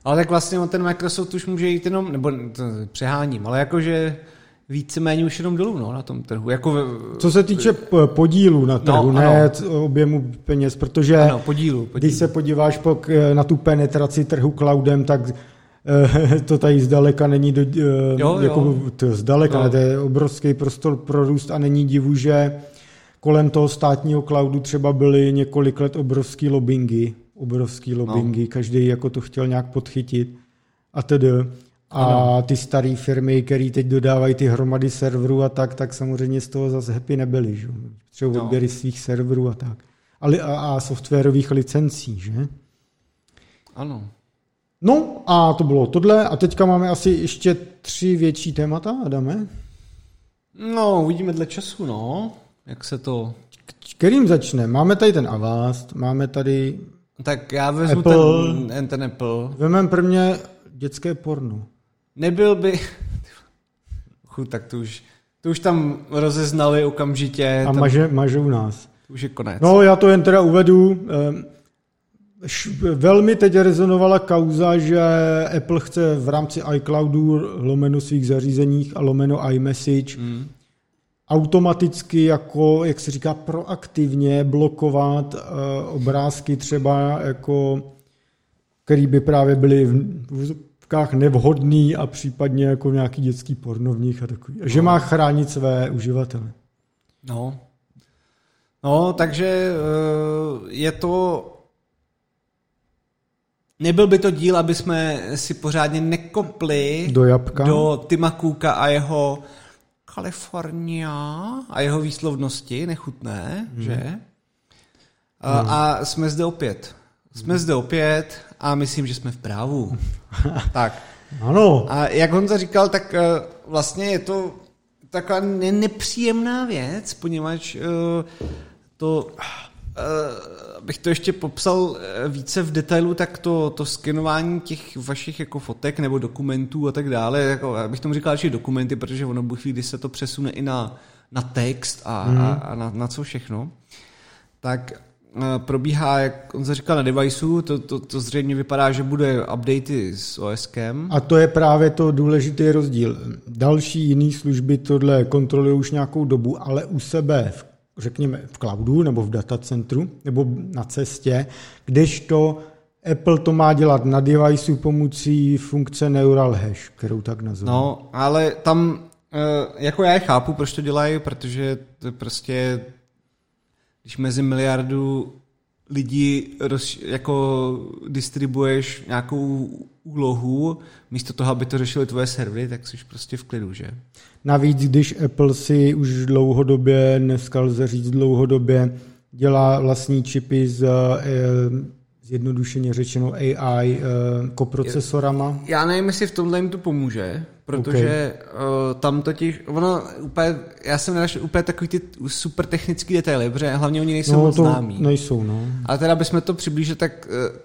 ale tak vlastně ten Microsoft už může jít jenom, nebo to přeháním, ale jakože víceméně už jenom dolů no, na tom trhu. Jako Co se týče podílu na trhu, no, ne ano. objemu peněz, protože ano, podílu, podílu. když se podíváš po, na tu penetraci trhu cloudem, tak eh, (laughs) to tady zdaleka není do, eh, jo, jako, jo. To zdaleka, no. to je obrovský prostor pro růst a není divu, že kolem toho státního cloudu třeba byly několik let obrovský lobbingy, obrovský lobbingy, no. každý jako to chtěl nějak podchytit a tedy. A ano. ty staré firmy, které teď dodávají ty hromady serverů a tak, tak samozřejmě z toho zase happy nebyly. Že? Třeba no. odběry svých serverů a tak. A, a, a softwarových licencí, že? Ano. No a to bylo tohle. A teďka máme asi ještě tři větší témata, Adame? No, uvidíme dle času, no. Jak se to... Kterým začne? Máme tady ten Avast, máme tady... Tak já vezmu Apple. ten, ten Apple. Vemem prvně dětské porno. Nebyl by... Chud, tak to už, to už tam rozeznali okamžitě. A tam... maže, mažou nás. To už je konec. No, já to jen teda uvedu. Ehm, velmi teď rezonovala kauza, že Apple chce v rámci iCloudu lomeno svých zařízeních a lomeno iMessage mm. automaticky jako, jak se říká, proaktivně blokovat uh, obrázky třeba jako který by právě byly v uvozovkách nevhodný a případně jako nějaký dětský porno v nich a takový. A že no. má chránit své uživatele. No. No, takže eh, je to Nebyl by to díl, aby jsme si pořádně nekopli do, jabka. do Tima Cooka a jeho Kalifornia a jeho výslovnosti nechutné, hmm. že? Hmm. A jsme zde opět. Jsme zde opět a myslím, že jsme v právu. (laughs) tak. Ano. A jak Honza říkal, tak eh, vlastně je to taková nepříjemná věc, poněvadž eh, to eh, bych to ještě popsal více v detailu, tak to, to skenování těch vašich jako fotek nebo dokumentů a tak dále, jako, já bych tomu říkal že dokumenty, protože ono buď když se to přesune i na, na text a, mm. a, a na, na co všechno, tak probíhá, jak on se říkal, na deviceu, to, to, to zřejmě vypadá, že bude updaty s OSkem. A to je právě to důležitý rozdíl. Další jiné služby tohle kontrolují už nějakou dobu, ale u sebe, v, řekněme, v cloudu nebo v datacentru nebo na cestě, kdežto Apple to má dělat na deviceu pomocí funkce Neural Hash, kterou tak nazveme. No, ale tam jako já je chápu, proč to dělají, protože to prostě, když mezi miliardu lidí roz, jako distribuješ nějakou úlohu, místo toho, aby to řešili tvoje servery, tak jsi prostě v klidu, že? Navíc, když Apple si už dlouhodobě, dneska lze říct dlouhodobě, dělá vlastní čipy z zjednodušeně řečeno AI eh, koprocesorama. Já nevím, jestli v tomhle jim to pomůže, protože okay. uh, tam totiž, ono úplně, já jsem nenašel úplně takový ty super technický detaily, protože hlavně oni nejsou no, moc známí. nejsou, no. Ale teda, bychom to přiblížili, tak uh,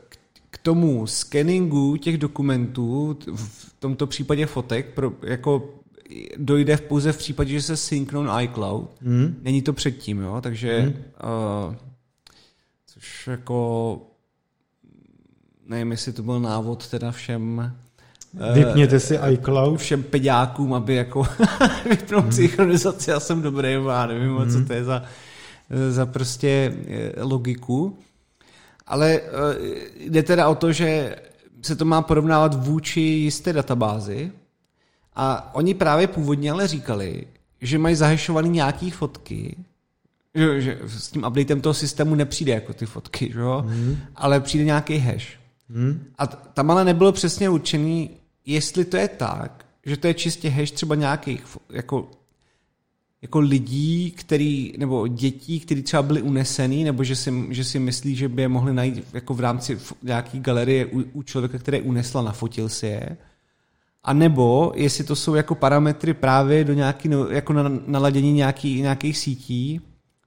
k tomu scanningu těch dokumentů, v tomto případě fotek, pro, jako dojde v pouze v případě, že se synknou na iCloud. Mm. Není to předtím, jo, takže mm. uh, což jako nevím, jestli to byl návod teda všem eh, Vypněte si iCloud. Všem peďákům, aby jako (laughs) vypnou hmm. synchronizaci, já jsem dobrý, já nevím, hmm. co to je za, za prostě eh, logiku. Ale eh, jde teda o to, že se to má porovnávat vůči jisté databázi a oni právě původně ale říkali, že mají zahešovaný nějaký fotky, že, že s tím updatem toho systému nepřijde jako ty fotky, že? Mm. ale přijde nějaký hash. Hmm. A tam ale nebylo přesně určený, jestli to je tak, že to je čistě hash třeba nějakých jako, jako lidí, který, nebo dětí, kteří třeba byli unesený, nebo že si, že si myslí, že by je mohli najít jako v rámci nějaký galerie u, u člověka, který unesla, nafotil si je. A nebo jestli to jsou jako parametry právě do nějaký, no, jako na, naladění nějaký, nějakých sítí,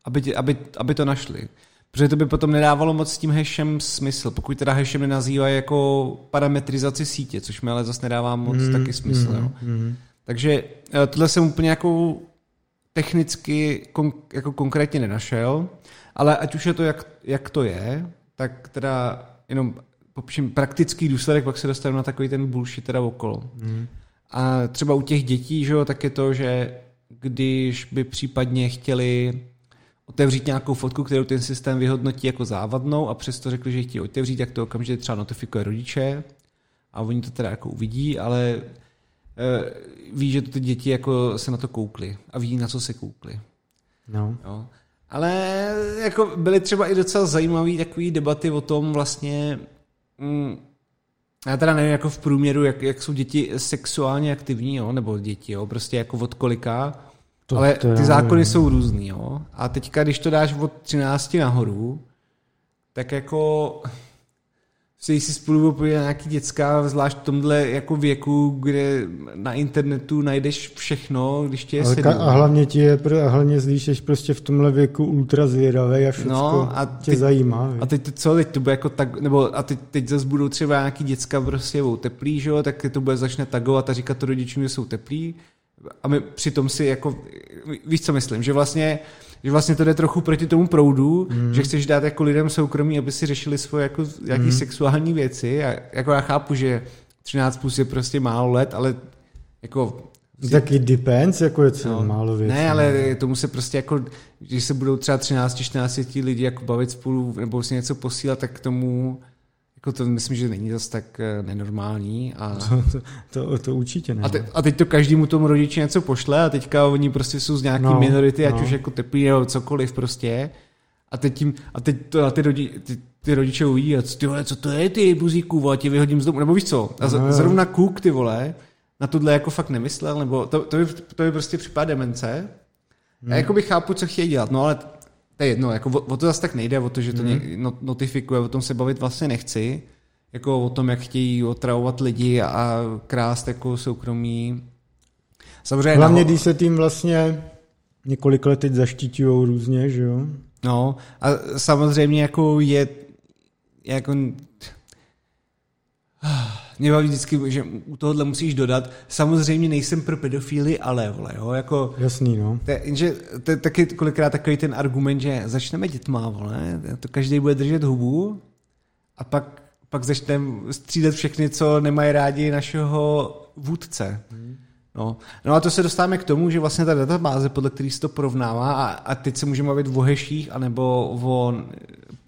aby, aby, aby to našli. Protože to by potom nedávalo moc s tím hashem smysl, pokud teda hashem nenazývají jako parametrizaci sítě, což mi ale zase nedává moc mm, taky smysl. Mm, jo. Mm. Takže eh, tohle jsem úplně jako technicky kon, jako konkrétně nenašel, ale ať už je to, jak, jak to je, tak teda jenom popíším praktický důsledek, pak se dostanu na takový ten bullshit teda okolo. Mm. A třeba u těch dětí, že jo, tak je to, že když by případně chtěli otevřít nějakou fotku, kterou ten systém vyhodnotí jako závadnou a přesto řekli, že ji chtějí otevřít, jak to okamžitě třeba notifikuje rodiče a oni to teda jako uvidí, ale e, ví, že to ty děti jako se na to koukly a ví, na co se koukly. No. Jo. Ale jako byly třeba i docela zajímavé takové debaty o tom vlastně, mm, já teda nevím, jako v průměru, jak, jak jsou děti sexuálně aktivní, jo, nebo děti, jo, prostě jako od kolika, to, Ale to ty zákony nevím. jsou různý, jo. A teďka, když to dáš od 13 nahoru, tak jako si si spolu podívat nějaký děcka, zvlášť v tomhle jako věku, kde na internetu najdeš všechno, když tě je Ale sedm. A hlavně ti je, a hlavně zlíšeš prostě v tomhle věku ultra zvědavý a všechno no, a tě teď, zajímá. A teď to co, teď to bude jako tak, nebo a teď, teď zase budou třeba nějaký děcka prostě teplý, že jo, tak to bude začne tagovat a říkat to rodičům, že jsou teplí a my přitom si jako, víš co myslím, že vlastně, že vlastně to jde trochu proti tomu proudu, mm. že chceš dát jako lidem soukromí, aby si řešili svoje jako jaký mm. sexuální věci a jako já chápu, že 13 plus je prostě málo let, ale jako Taky depends, jako je co no, málo věcí. Ne, ale tomu se prostě jako, když se budou třeba 13, 14 lidi jako bavit spolu nebo si něco posílat, tak k tomu jako to myslím, že není zase tak eh, nenormální. A... To, (laughs) to, to, to určitě ne. A, te, a teď to každému tomu rodiči něco pošle a teďka oni prostě jsou z nějaké no, minority, ať no. už jako teplý nebo cokoliv prostě. A teď, tím, a teď to, a ty, rodi, ty, ty rodiče uvidí, a ty vole, co to je ty buzíku, vole, ti vyhodím z domu, nebo víš co, a z, no, zrovna kuk ty vole, na tohle jako fakt nemyslel, nebo to, to, by, to by prostě připadá demence. Hmm. A jako bych chápu, co chtějí dělat, no ale to je jedno, jako o, o to zase tak nejde, o to, že to mm. notifikuje, o tom se bavit vlastně nechci, jako o tom, jak chtějí otravovat lidi a krást jako soukromí. Samozřejmě Hlavně, když se tím vlastně několik let teď zaštítujou různě, že jo? No a samozřejmě jako je jako (sighs) mě baví vždycky, že u tohohle musíš dodat, samozřejmě nejsem pro pedofíly, ale vole, jo, jako... Jasný, no. To, že, to je taky kolikrát takový ten argument, že začneme dětma, vole, to každý bude držet hubu a pak, pak začneme střídat všechny, co nemají rádi našeho vůdce. Hmm. No. no a to se dostáváme k tomu, že vlastně ta databáze, podle který se to porovnává a, a teď se můžeme bavit o heších anebo o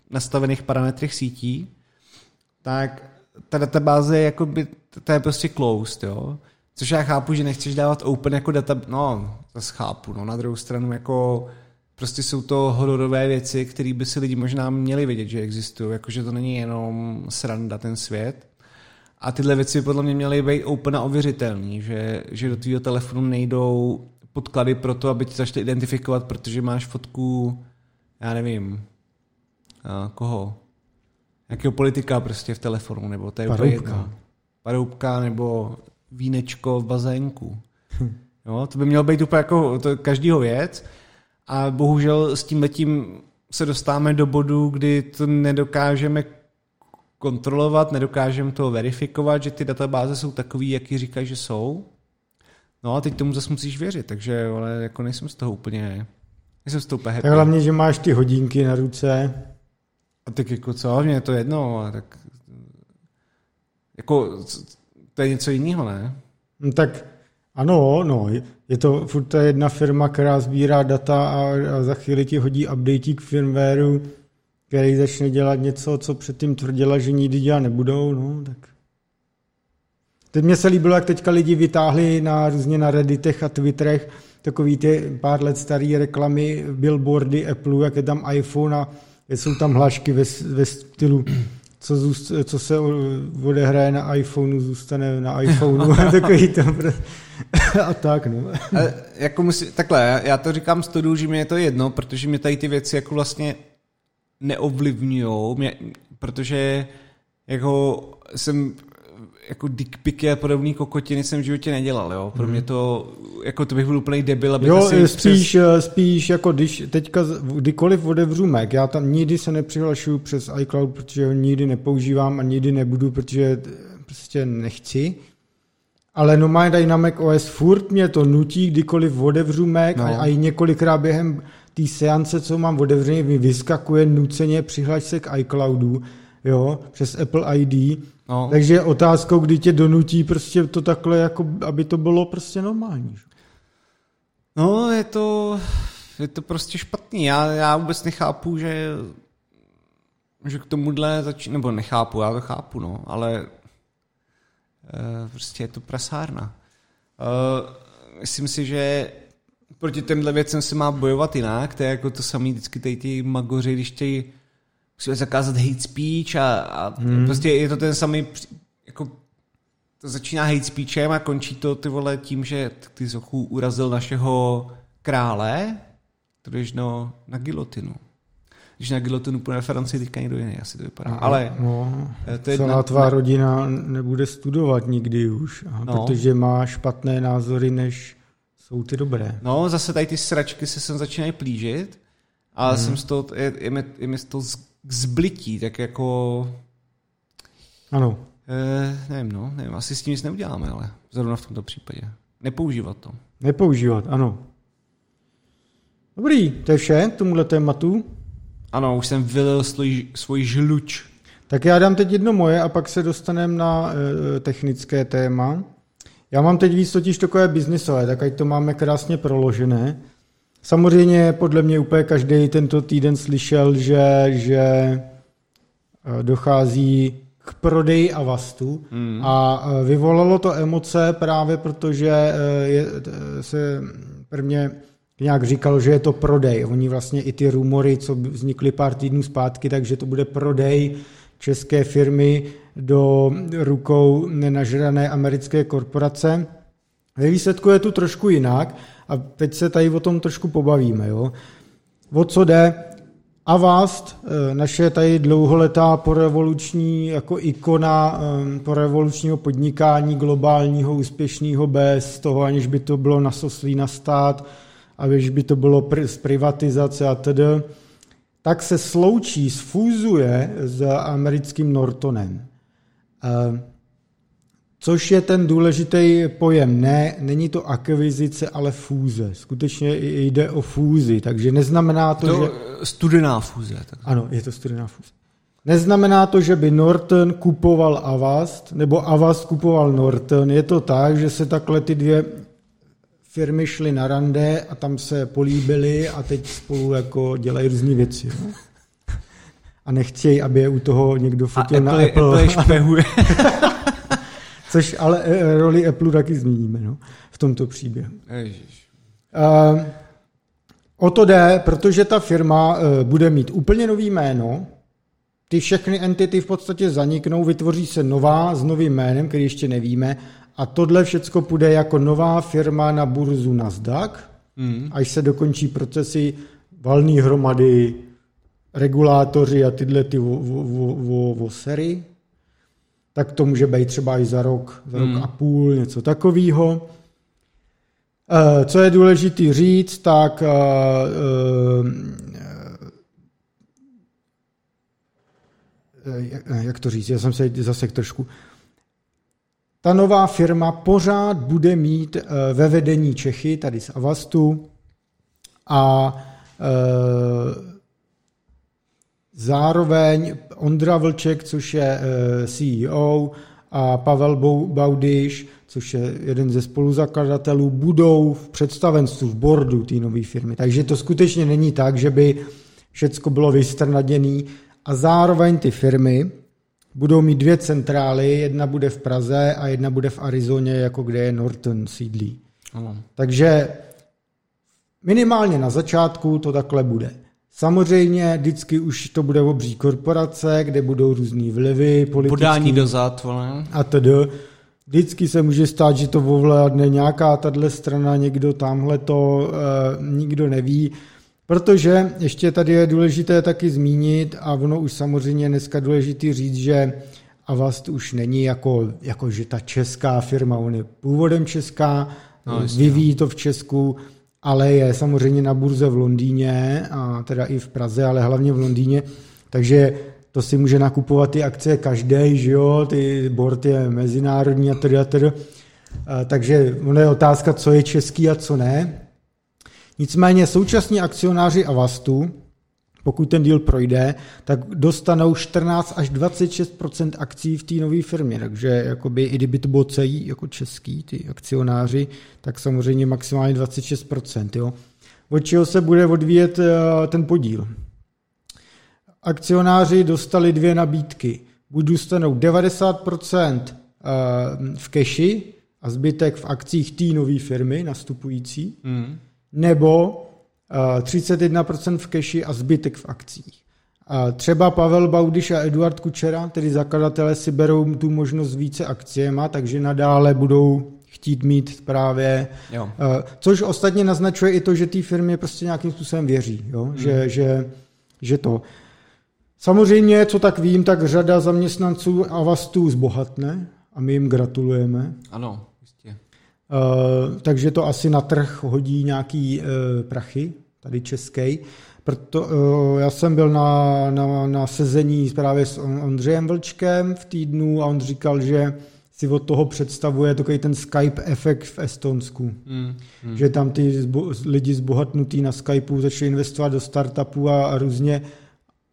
nastavených parametrech sítí, tak ta databáze je, jakoby, ta je prostě closed, jo. Což já chápu, že nechceš dávat open jako data, no, to chápu, no, na druhou stranu jako prostě jsou to hororové věci, které by si lidi možná měli vědět, že existují, jakože to není jenom sranda ten svět. A tyhle věci podle mě měly být open a ověřitelný, že, že do tvého telefonu nejdou podklady pro to, aby ti začali identifikovat, protože máš fotku, já nevím, koho? Jakého politika prostě v telefonu, nebo to je Paroubka. Paroubka nebo vínečko v bazénku. Jo, to by mělo být úplně jako to každýho věc. A bohužel s tím letím se dostáváme do bodu, kdy to nedokážeme kontrolovat, nedokážeme to verifikovat, že ty databáze jsou takový, jaký říkají, že jsou. No a teď tomu zase musíš věřit, takže ale jako nejsem z toho úplně, nejsem z toho úplně happy. Tak hlavně, že máš ty hodinky na ruce. A tak jako co, mě je to jedno, a tak jako to je něco jiného, ne? No, tak ano, no, je to furt ta jedna firma, která sbírá data a, a za chvíli ti hodí update k firmwareu, který začne dělat něco, co předtím tvrdila, že nikdy dělat nebudou, no, tak... Teď mě se líbilo, jak teďka lidi vytáhli na různě na Redditech a Twitterech takový ty pár let staré reklamy, billboardy Apple, jak je tam iPhone a jsou tam hlášky ve, ve stylu co, zůst, co se odehraje na iPhoneu, zůstane na iPhoneu a (laughs) (laughs) takový to a tak, no. A jako musí, takhle, já to říkám z toho, že mi je to jedno, protože mě tady ty věci jako vlastně neovlivňují, protože jako jsem jako dickpiky a podobný kokotiny jsem v životě nedělal, jo. Pro mě to, jako to bych byl úplný debil, aby jo, si spíš, přes... spíš jako když teďka kdykoliv otevřu Mac, já tam nikdy se nepřihlašuju přes iCloud, protože ho nikdy nepoužívám a nikdy nebudu, protože prostě nechci. Ale normálně tady na Mac OS furt mě to nutí, kdykoliv otevřu Mac no. a, a i několikrát během té seance, co mám otevřený, mi vyskakuje nuceně přihlaš se k iCloudu, jo, přes Apple ID No. Takže je otázkou, kdy tě donutí prostě to takhle, jako, aby to bylo prostě normální. No, je to, je to prostě špatný. Já, já vůbec nechápu, že, že k tomuhle začíná, nebo nechápu, já to chápu, no, ale uh, prostě je to prasárna. Uh, myslím si, že proti těmhle věcem se má bojovat jinak, to je jako to samé vždycky tady ty magoři, když chtějí musíme zakázat hate speech a, a hmm. prostě je to ten samý, jako to začíná hate speechem a končí to ty vole tím, že ty Zochu urazil našeho krále, když no, na gilotinu. Když na gilotinu půjde Francii, teďka někdo jiný, asi to vypadá. No, Ale no, eh, to je celá na, tvá na... rodina nebude studovat nikdy už, no. protože má špatné názory, než jsou ty dobré. No, zase tady ty sračky se sem začínají plížit a hmm. jsem z toho, je, je, mi, je mi z toho k zblití, tak jako... Ano. Eh, nevím, no, nevím, asi s tím nic neuděláme, ale zrovna v tomto případě. Nepoužívat to. Nepoužívat, ano. Dobrý, to je vše tomuhle tématu. Ano, už jsem vylil svůj, svůj žluč. Tak já dám teď jedno moje a pak se dostaneme na e, technické téma. Já mám teď víc totiž takové biznisové, tak ať to máme krásně proložené. Samozřejmě podle mě úplně každý tento týden slyšel, že, že eh, dochází k prodeji Avastu mm. a eh, vyvolalo to emoce právě protože eh, je, se prvně nějak říkal, že je to prodej. Oni vlastně i ty rumory, co vznikly pár týdnů zpátky, takže to bude prodej české firmy do rukou nenažrané americké korporace. Ve výsledku je tu trošku jinak a teď se tady o tom trošku pobavíme. Jo? O co jde? Avast, eh, naše tady dlouholetá porevoluční jako ikona eh, porevolučního podnikání globálního, úspěšného, bez toho, aniž by to bylo nasoslý na stát, aniž by to bylo z privatizace a tedy, tak se sloučí, sfúzuje s americkým Nortonem. Což je ten důležitý pojem. Ne, není to akvizice, ale fúze. Skutečně jde o fúzi, takže neznamená to, to že... Studená fúze. Tak. Ano, je to studená fúze. Neznamená to, že by Norton kupoval Avast, nebo Avast kupoval Norton. Je to tak, že se takhle ty dvě firmy šly na rande a tam se políbily a teď spolu jako dělají různé věci. No? A nechtějí, aby je u toho někdo fotil a na Apple. Apple. Apple špehuje. (laughs) Což ale eh, roli Apple taky zmíníme no, v tomto příběhu. Ježiš. Uh, o to jde, protože ta firma uh, bude mít úplně nový jméno, ty všechny entity v podstatě zaniknou, vytvoří se nová s novým jménem, který ještě nevíme, a tohle všecko půjde jako nová firma na burzu Nasdaq, mm. až se dokončí procesy valné hromady, regulátoři a tyhle ty vosery, tak to může být třeba i za rok, za rok mm. a půl, něco takového. Eh, co je důležité říct, tak eh, eh, jak to říct, já jsem se zase trošku ta nová firma pořád bude mít ve vedení Čechy, tady z Avastu, a zároveň Ondra Vlček, což je eh, CEO, a Pavel Baudyš, což je jeden ze spoluzakladatelů, budou v představenstvu, v bordu té nové firmy. Takže to skutečně není tak, že by všecko bylo vystrnaděné a zároveň ty firmy budou mít dvě centrály, jedna bude v Praze a jedna bude v Arizoně, jako kde je Norton sídlí. Ano. Takže minimálně na začátku to takhle bude. Samozřejmě vždycky už to bude obří korporace, kde budou různý vlivy, politické. Podání dozad, vole. A tedy. Vždycky se může stát, že to ovládne nějaká tahle strana, někdo tamhle to, e, nikdo neví. Protože ještě tady je důležité taky zmínit, a ono už samozřejmě dneska důležité říct, že Avast už není jako, jako že ta česká firma, on je původem česká, no, vyvíjí no. to v Česku, ale je samozřejmě na burze v Londýně, a teda i v Praze, ale hlavně v Londýně, takže to si může nakupovat ty akcie každý, že jo, ty board je mezinárodní a tedy a tedy. Takže ono je otázka, co je český a co ne. Nicméně současní akcionáři Avastu, pokud ten deal projde, tak dostanou 14 až 26% akcí v té nové firmě. Takže jakoby, i kdyby to bylo celý jako český, ty akcionáři, tak samozřejmě maximálně 26% jo. Od čeho se bude odvíjet eh, ten podíl? Akcionáři dostali dvě nabídky. Buď dostanou 90 eh, v keši a zbytek v akcích té nové firmy nastupující, mm nebo 31% eh, v keši a zbytek v akcích. A třeba Pavel Baudiš a Eduard Kučera, tedy zakladatelé, si berou tu možnost více akciema, takže nadále budou chtít mít právě, jo. Eh, což ostatně naznačuje i to, že té firmě prostě nějakým způsobem věří, jo? Hmm. Že, že, že to. Samozřejmě, co tak vím, tak řada zaměstnanců Avastu zbohatne a my jim gratulujeme. Ano. Uh, takže to asi na trh hodí nějaký uh, prachy, tady český. Proto uh, já jsem byl na, na, na sezení právě s Ondřejem Vlčkem v týdnu a on říkal, že si od toho představuje takový ten Skype efekt v Estonsku. Mm, mm. Že tam ty zbo, lidi zbohatnutí na Skypeu začali investovat do startupů a, a různě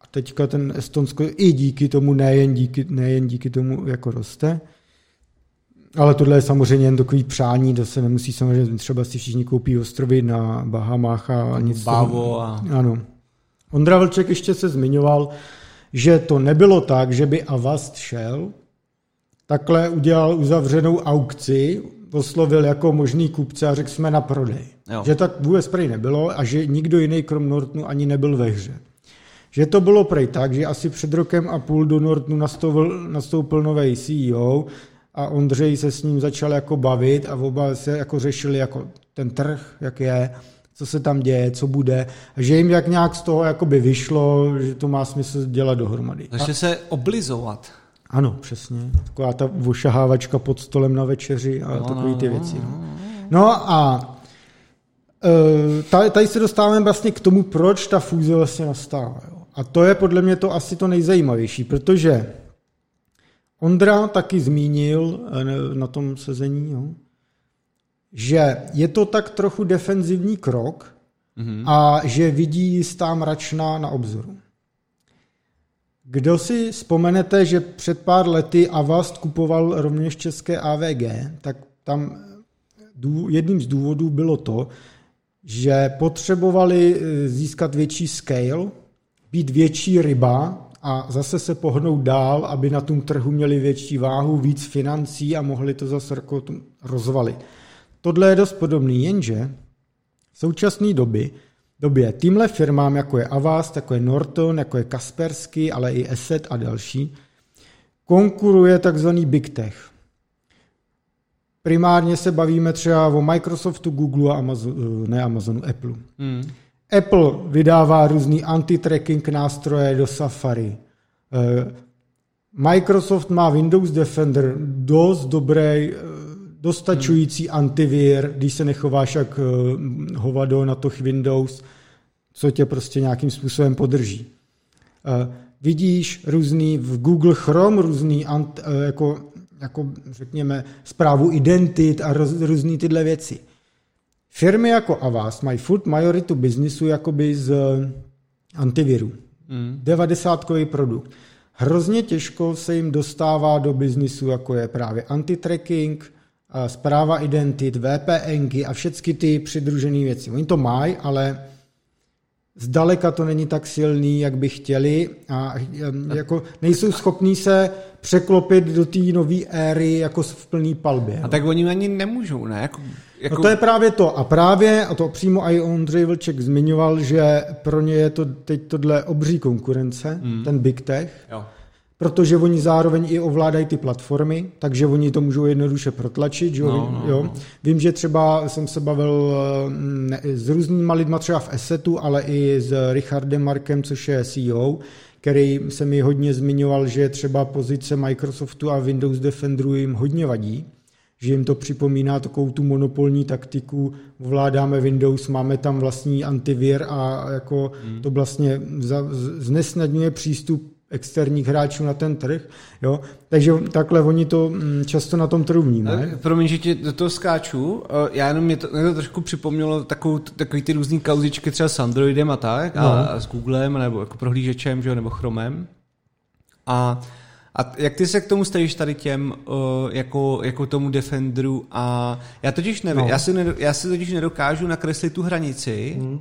a teďka ten Estonsko i díky tomu, nejen díky, nejen díky tomu jako roste. Ale tohle je samozřejmě jen takový přání, to se nemusí samozřejmě, třeba si všichni koupí ostrovy na Bahamách a nic. Bávo a... Ano. Ondra Vlček ještě se zmiňoval, že to nebylo tak, že by Avast šel, takhle udělal uzavřenou aukci, oslovil jako možný kupce a řekl jsme na prodej. Jo. Že tak vůbec prej nebylo a že nikdo jiný krom Nortonu ani nebyl ve hře. Že to bylo prej tak, že asi před rokem a půl do Nortonu nastoupil, nastoupil nový CEO, a Ondřej se s ním začal jako bavit a oba se jako řešili jako ten trh, jak je, co se tam děje, co bude, a že jim jak nějak z toho jakoby vyšlo, že to má smysl dělat dohromady. Takže se oblizovat. Ano, přesně. Taková ta vošahávačka pod stolem na večeři a no, takové ty no, věci. No. no, no a e, tady se dostáváme vlastně k tomu, proč ta fúze vlastně nastává. A to je podle mě to asi to nejzajímavější, protože Ondra taky zmínil eh, na tom sezení, jo, že je to tak trochu defenzivní krok mm-hmm. a že vidí jistá mračna na obzoru. Kdo si vzpomenete, že před pár lety Avast kupoval rovněž české AVG, tak tam jedním z důvodů bylo to, že potřebovali eh, získat větší scale, být větší ryba a zase se pohnout dál, aby na tom trhu měli větší váhu, víc financí a mohli to zase rozvalit. Tohle je dost podobný, jenže v současné době době tímhle firmám, jako je Avast, jako je Norton, jako je Kaspersky, ale i Asset a další, konkuruje takzvaný Big Tech. Primárně se bavíme třeba o Microsoftu, Google a Amazon, ne Amazonu, Apple. Hmm. Apple vydává různý anti-tracking nástroje do Safari. Eh, Microsoft má Windows Defender, dost dobrý, eh, dostačující hmm. antivir, když se nechováš jak eh, hovado na to Windows, co tě prostě nějakým způsobem podrží. Vidíš různý v Google Chrome různý jako, jako řekněme zprávu identit a roz, různý tyhle věci. Firmy jako Avast mají food majoritu biznisu jakoby z antiviru. Mm. 90 produkt. Hrozně těžko se jim dostává do biznisu, jako je právě antitracking, zpráva identit, VPNky a všechny ty přidružené věci. Oni to mají, ale zdaleka to není tak silný, jak by chtěli a jako nejsou schopní se překlopit do té nové éry jako v plný palbě. A tak oni ani nemůžou, ne? Jako, jako... No to je právě to. A právě, a to přímo i Ondřej Vlček zmiňoval, že pro ně je to teď tohle obří konkurence, mm. ten Big Tech. Jo protože oni zároveň i ovládají ty platformy, takže oni to můžou jednoduše protlačit. Že? No, no, jo? No. Vím, že třeba jsem se bavil ne, s různýma lidma třeba v Assetu, ale i s Richardem Markem, což je CEO, který se mi hodně zmiňoval, že třeba pozice Microsoftu a Windows Defenderu jim hodně vadí, že jim to připomíná takovou tu monopolní taktiku, ovládáme Windows, máme tam vlastní antivir a jako hmm. to vlastně znesnadňuje přístup externích hráčů na ten trh. Jo? Takže takhle oni to mm, často na tom trhu vnímají. Promiň, že ti do toho skáču. Eh, já jenom mě to, mě to trošku připomnělo takovou, takový ty různý kauzičky třeba s Androidem a tak, no. a, a s Googlem, nebo jako prohlížečem, že, nebo Chromem. A a jak ty se k tomu stavíš tady těm, uh, jako, jako tomu Defenderu a já totiž nevím, no. já, si nedo, já si totiž nedokážu nakreslit tu hranici, hmm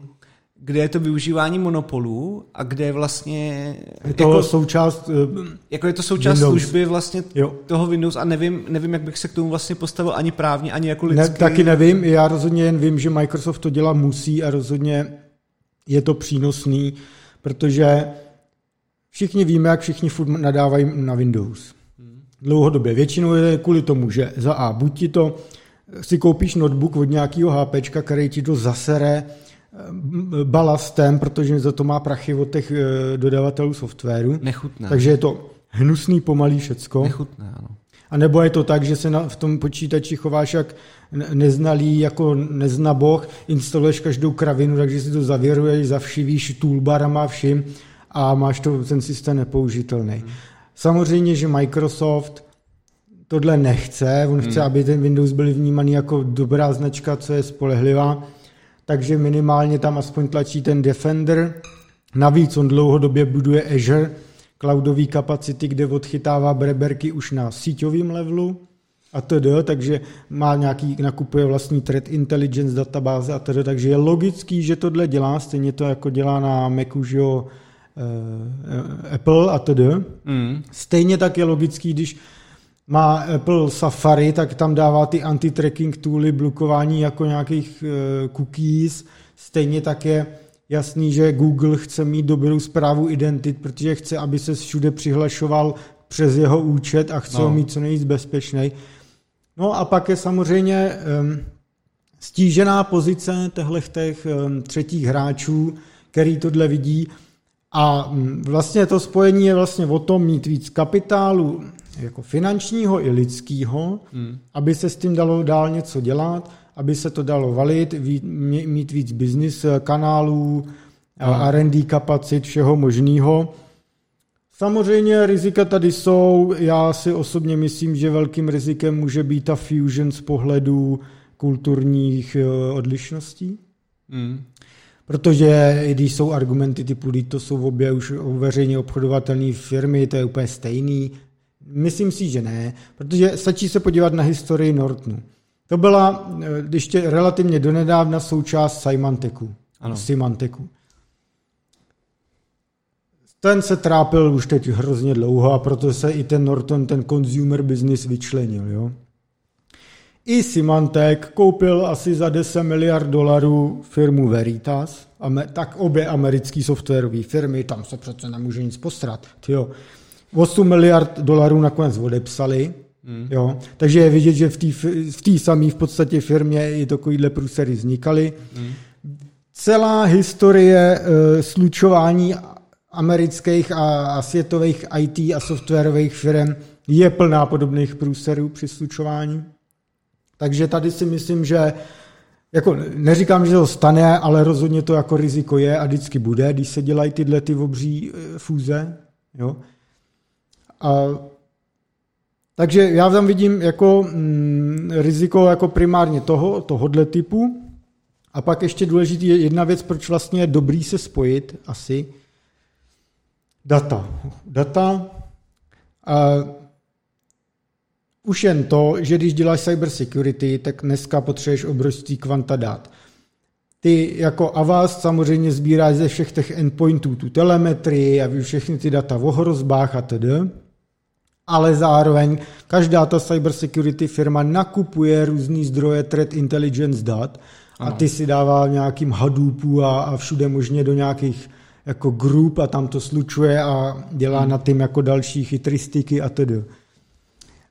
kde je to využívání monopolů a kde je vlastně... Je to jako, součást uh, Jako je to součást Windows. služby vlastně jo. toho Windows a nevím, nevím, jak bych se k tomu vlastně postavil ani právně, ani jako lidský. Ne, taky nevím, já rozhodně jen vím, že Microsoft to dělá musí a rozhodně je to přínosný, protože všichni víme, jak všichni furt nadávají na Windows. Dlouhodobě. Většinou je kvůli tomu, že za A, buď ti to si koupíš notebook od nějakého HP, který ti to zasere balastem, protože za to má prachy od těch eh, dodavatelů softwaru. Nechutné. Takže je to hnusný, pomalý všecko. Nechutné, ano. A nebo je to tak, že se na, v tom počítači chováš jak neznalý, jako nezna boh, instaluješ každou kravinu, takže si to zavěruješ, zavšivíš toolbarama vším a máš to, ten systém nepoužitelný. Hmm. Samozřejmě, že Microsoft tohle nechce, on chce, hmm. aby ten Windows byl vnímaný jako dobrá značka, co je spolehlivá, takže minimálně tam aspoň tlačí ten Defender. Navíc on dlouhodobě buduje Azure, cloudové kapacity, kde odchytává breberky už na síťovém levelu a td., takže má nějaký, nakupuje vlastní threat intelligence databáze a td., takže je logický, že tohle dělá, stejně to jako dělá na Macu, že jo, uh, Apple a td. Mm. Stejně tak je logický, když má Apple Safari, tak tam dává ty anti-tracking tooly, blokování jako nějakých uh, cookies. Stejně tak je jasný, že Google chce mít dobrou zprávu identit, protože chce, aby se všude přihlašoval přes jeho účet a chce no. ho mít co nejvíc bezpečný. No a pak je samozřejmě um, stížená pozice těch um, třetích hráčů, který tohle vidí. A um, vlastně to spojení je vlastně o tom mít víc kapitálu, jako finančního i lidského, hmm. aby se s tím dalo dál něco dělat, aby se to dalo valit, mít víc business eh, kanálů, hmm. R&D kapacit, všeho možného. Samozřejmě rizika tady jsou. Já si osobně myslím, že velkým rizikem může být ta fusion z pohledu kulturních eh, odlišností. Hmm. Protože když jsou argumenty typu, to jsou obě už veřejně obchodovatelné firmy, to je úplně stejný, Myslím si, že ne, protože stačí se podívat na historii Nortonu. To byla eh, ještě relativně donedávna součást Symanteku. Ano. Symanteku. ten se trápil už teď hrozně dlouho a proto se i ten Norton, ten consumer business vyčlenil. Jo? I Symantec koupil asi za 10 miliard dolarů firmu Veritas, tak obě americké softwarové firmy, tam se přece nemůže nic postrat. Tyjo. 8 miliard dolarů nakonec odepsali, Hmm. Jo? Takže je vidět, že v té samé v podstatě firmě i takovýhle průsery vznikaly. Hmm. Celá historie uh, slučování amerických a, a světových IT a softwarových firm je plná podobných průserů při slučování. Takže tady si myslím, že jako neříkám, že to stane, ale rozhodně to jako riziko je a vždycky bude, když se dělají tyhle ty obří e, fúze. Jo? A, takže já tam vidím jako mm, riziko jako primárně toho, tohohle typu. A pak ještě důležitý je jedna věc, proč vlastně je dobrý se spojit asi. Data. Data. A už jen to, že když děláš cyber security, tak dneska potřebuješ obrovský kvanta dat. Ty jako Avast samozřejmě sbíráš ze všech těch endpointů tu telemetrii a všechny ty data o hrozbách a tedy, ale zároveň každá ta cyber security firma nakupuje různý zdroje threat intelligence dat a ty si dává nějakým Hadoopu a, a všude možně do nějakých jako grup a tam to slučuje a dělá hmm. na tím jako další chytristiky a tedy.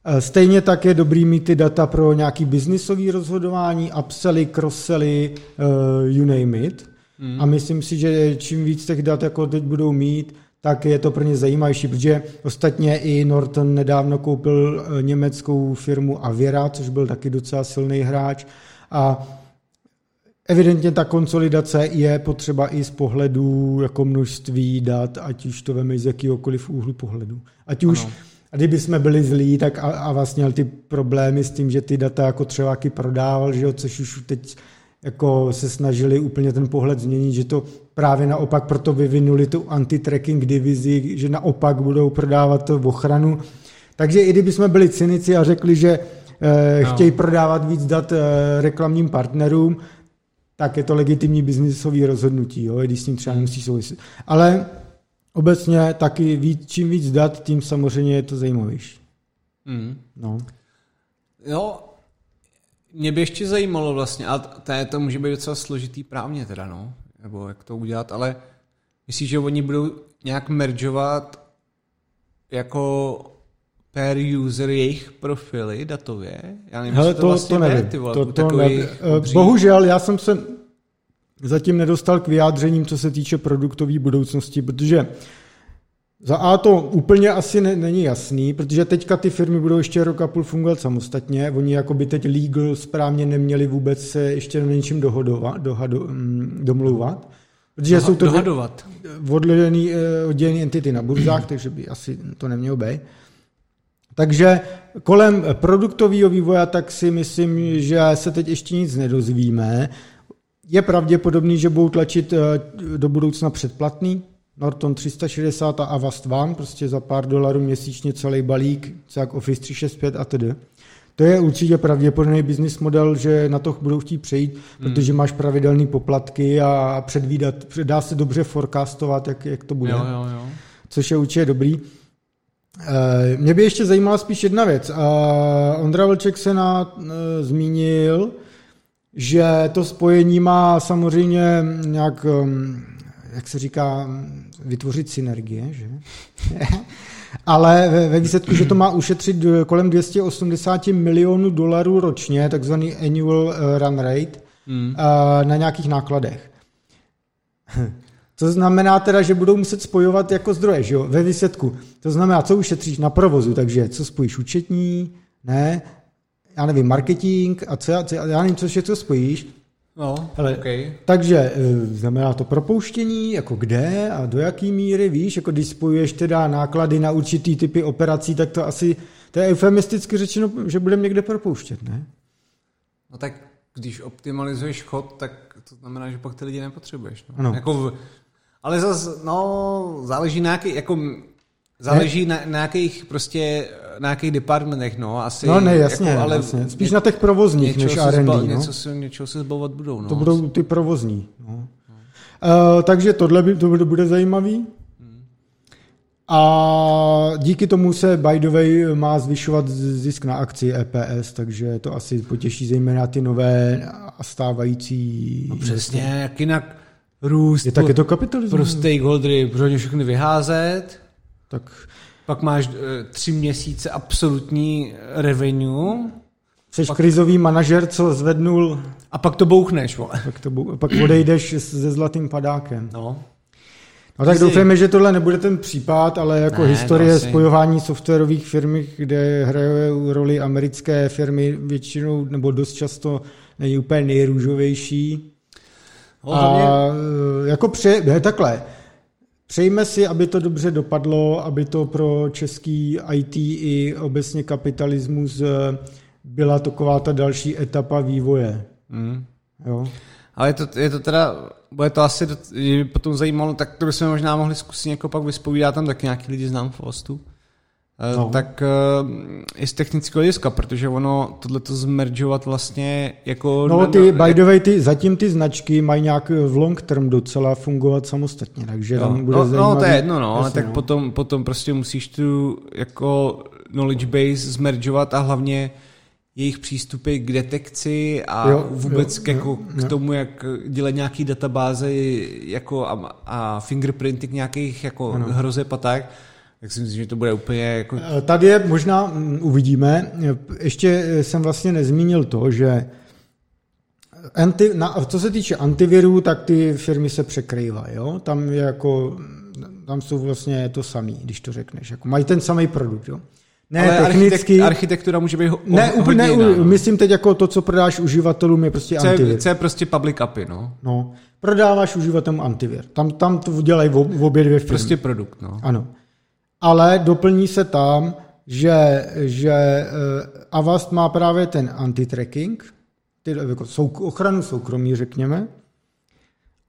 Eh, stejně tak je dobrý mít ty data pro nějaký biznisový rozhodování, upsely, crossely, uh, you name it. Mm. A myslím si, že čím víc těch dat jako teď budou mít, tak je to pro ně zajímavější, protože ostatně i Norton nedávno koupil eh, německou firmu Aviera, což byl taky docela silný hráč a Evidentně ta konsolidace je potřeba i z pohledu jako množství dat, ať už to veme z jakýhokoliv úhlu pohledu. Ať už ano a kdyby jsme byli zlí, tak a, a vlastně měl ty problémy s tím, že ty data jako třeváky prodával, že jo, což už teď jako se snažili úplně ten pohled změnit, že to právě naopak proto vyvinuli tu anti-tracking divizi, že naopak budou prodávat to v ochranu. Takže i kdyby jsme byli cynici a řekli, že eh, no. chtějí prodávat víc dat eh, reklamním partnerům, tak je to legitimní biznisové rozhodnutí, jo, když s ním třeba nemusí souviset. Ale Obecně taky víc, čím víc dat, tím samozřejmě je to zajímavější. Mm. No. Jo, mě by ještě zajímalo vlastně, a to, to může být docela složitý právně teda, no, nebo jak to udělat, ale myslíš, že oni budou nějak meržovat jako per user jejich profily datově? Já nevím, Hele, to, to, vlastně to nevím. Ty vole, to, to nevím. Bohužel, já jsem se zatím nedostal k vyjádřením, co se týče produktové budoucnosti, protože za A to úplně asi ne, není jasný, protože teďka ty firmy budou ještě rok a půl fungovat samostatně. Oni jako by teď legal správně neměli vůbec se ještě na něčím dohodovat, dohado, mm, domlouvat. Protože Doha, jsou to dohadovat. oddělený, eh, oddělený entity na burzách, takže by asi to nemělo být. Takže kolem produktového vývoje tak si myslím, že se teď ještě nic nedozvíme je pravděpodobný, že budou tlačit eh, do budoucna předplatný. Norton 360 a Avast One, prostě za pár dolarů měsíčně celý balík, co jak Office 365 a tedy. To je určitě pravděpodobný business model, že na to budou chtít přejít, hmm. protože máš pravidelné poplatky a předvídat, dá se dobře forecastovat, jak, jak to bude. Jo, jo, jo. Což je určitě dobrý. Eh, mě by ještě zajímala spíš jedna věc. Ondra Vlček se na, eh, zmínil, že to spojení má samozřejmě nějak, um, jak se říká, vytvořit synergie, že? (laughs) Ale ve výsledku, že to má ušetřit kolem 280 milionů dolarů ročně, takzvaný annual uh, run rate, mm. na nějakých nákladech. (laughs) To znamená teda, že budou muset spojovat jako zdroje, že jo, ve výsledku. To znamená, co ušetříš na provozu, takže co spojíš účetní, ne, já nevím, marketing a co, co já nevím, co všechno spojíš. No, Hele, okay. Takže eh, znamená to propouštění, jako kde a do jaký míry, víš, jako když spojuješ teda náklady na určitý typy operací, tak to asi, to je eufemisticky řečeno, že budeme někde propouštět, ne? No tak když optimalizuješ chod, tak to znamená, že pak ty lidi nepotřebuješ. No. Ano. Jako v, ale zase, no, záleží na jaký, jako Záleží na, na jakých prostě, na jakých departmentech, no, asi. No ne, jasně, jako, ale jasně. Spíš na těch provozních než R&D, zba, no. Něco se, něčeho se zbavovat budou, no. To budou ty provozní, no. no. Uh, takže tohle by, to bude zajímavý. A díky tomu se by the way má zvyšovat zisk na akci EPS, takže to asi potěší zejména ty nové a stávající. No přesně, jak jinak růst je tak je to kapitalismus. pro stakeholdery, pro všechny vyházet, tak pak máš e, tři měsíce absolutní revenue. Jsi pak... krizový manažer, co zvednul... A pak to bouchneš, vole. Pak, to bou... pak odejdeš se zlatým padákem. No. No tak doufejme, že tohle nebude ten případ, ale jako ne, historie spojování softwarových firm, kde hrají roli americké firmy většinou nebo dost často není úplně nejrůžovější. No, a mě... jako pře, ne, takhle, přejme si, aby to dobře dopadlo, aby to pro český IT i obecně kapitalismus eh, byla taková ta další etapa vývoje. Mm. Jo? Ale je to, je to teda, bude to asi, kdyby potom zajímalo, tak to bychom možná mohli zkusit někoho pak vyspovídat, tam taky nějaký lidi znám v Ostu. Eh, no. Tak uh, i z technického hlediska, protože ono tohleto zmeržovat vlastně jako... No ty, by the way, ty, zatím ty značky mají nějak v long term docela fungovat samostatně, takže tam bude no, zajímavý... No to je jedno, no, ale tak no. Potom, potom prostě musíš tu jako knowledge base zmeržovat a hlavně jejich přístupy k detekci a jo, vůbec jo, k, jako, jo, k tomu, jak dělat nějaký databáze jako a, a fingerprinting nějakých jako ano. hrozeb a tak, tak si myslím, že to bude úplně jako... Eh, tady je možná, mm, uvidíme, ještě jsem vlastně nezmínil to, že anti, na, co se týče antivirů, tak ty firmy se překrývají, jo? Tam je jako, tam jsou vlastně to samý, když to řekneš, jako mají ten samý produkt, jo? Ne, Ale technicky... architektura může být ho, ne, hodně ne, jiná, no. myslím teď jako to, co prodáš uživatelům, je prostě co antivir. Co je prostě public API, no. no. Prodáváš uživatelům antivir. Tam, tam to dělají v obě dvě firmy. Prostě produkt, no. Ano. Ale doplní se tam, že, že uh, Avast má právě ten anti-tracking, ty, jako sou, ochranu soukromí, řekněme,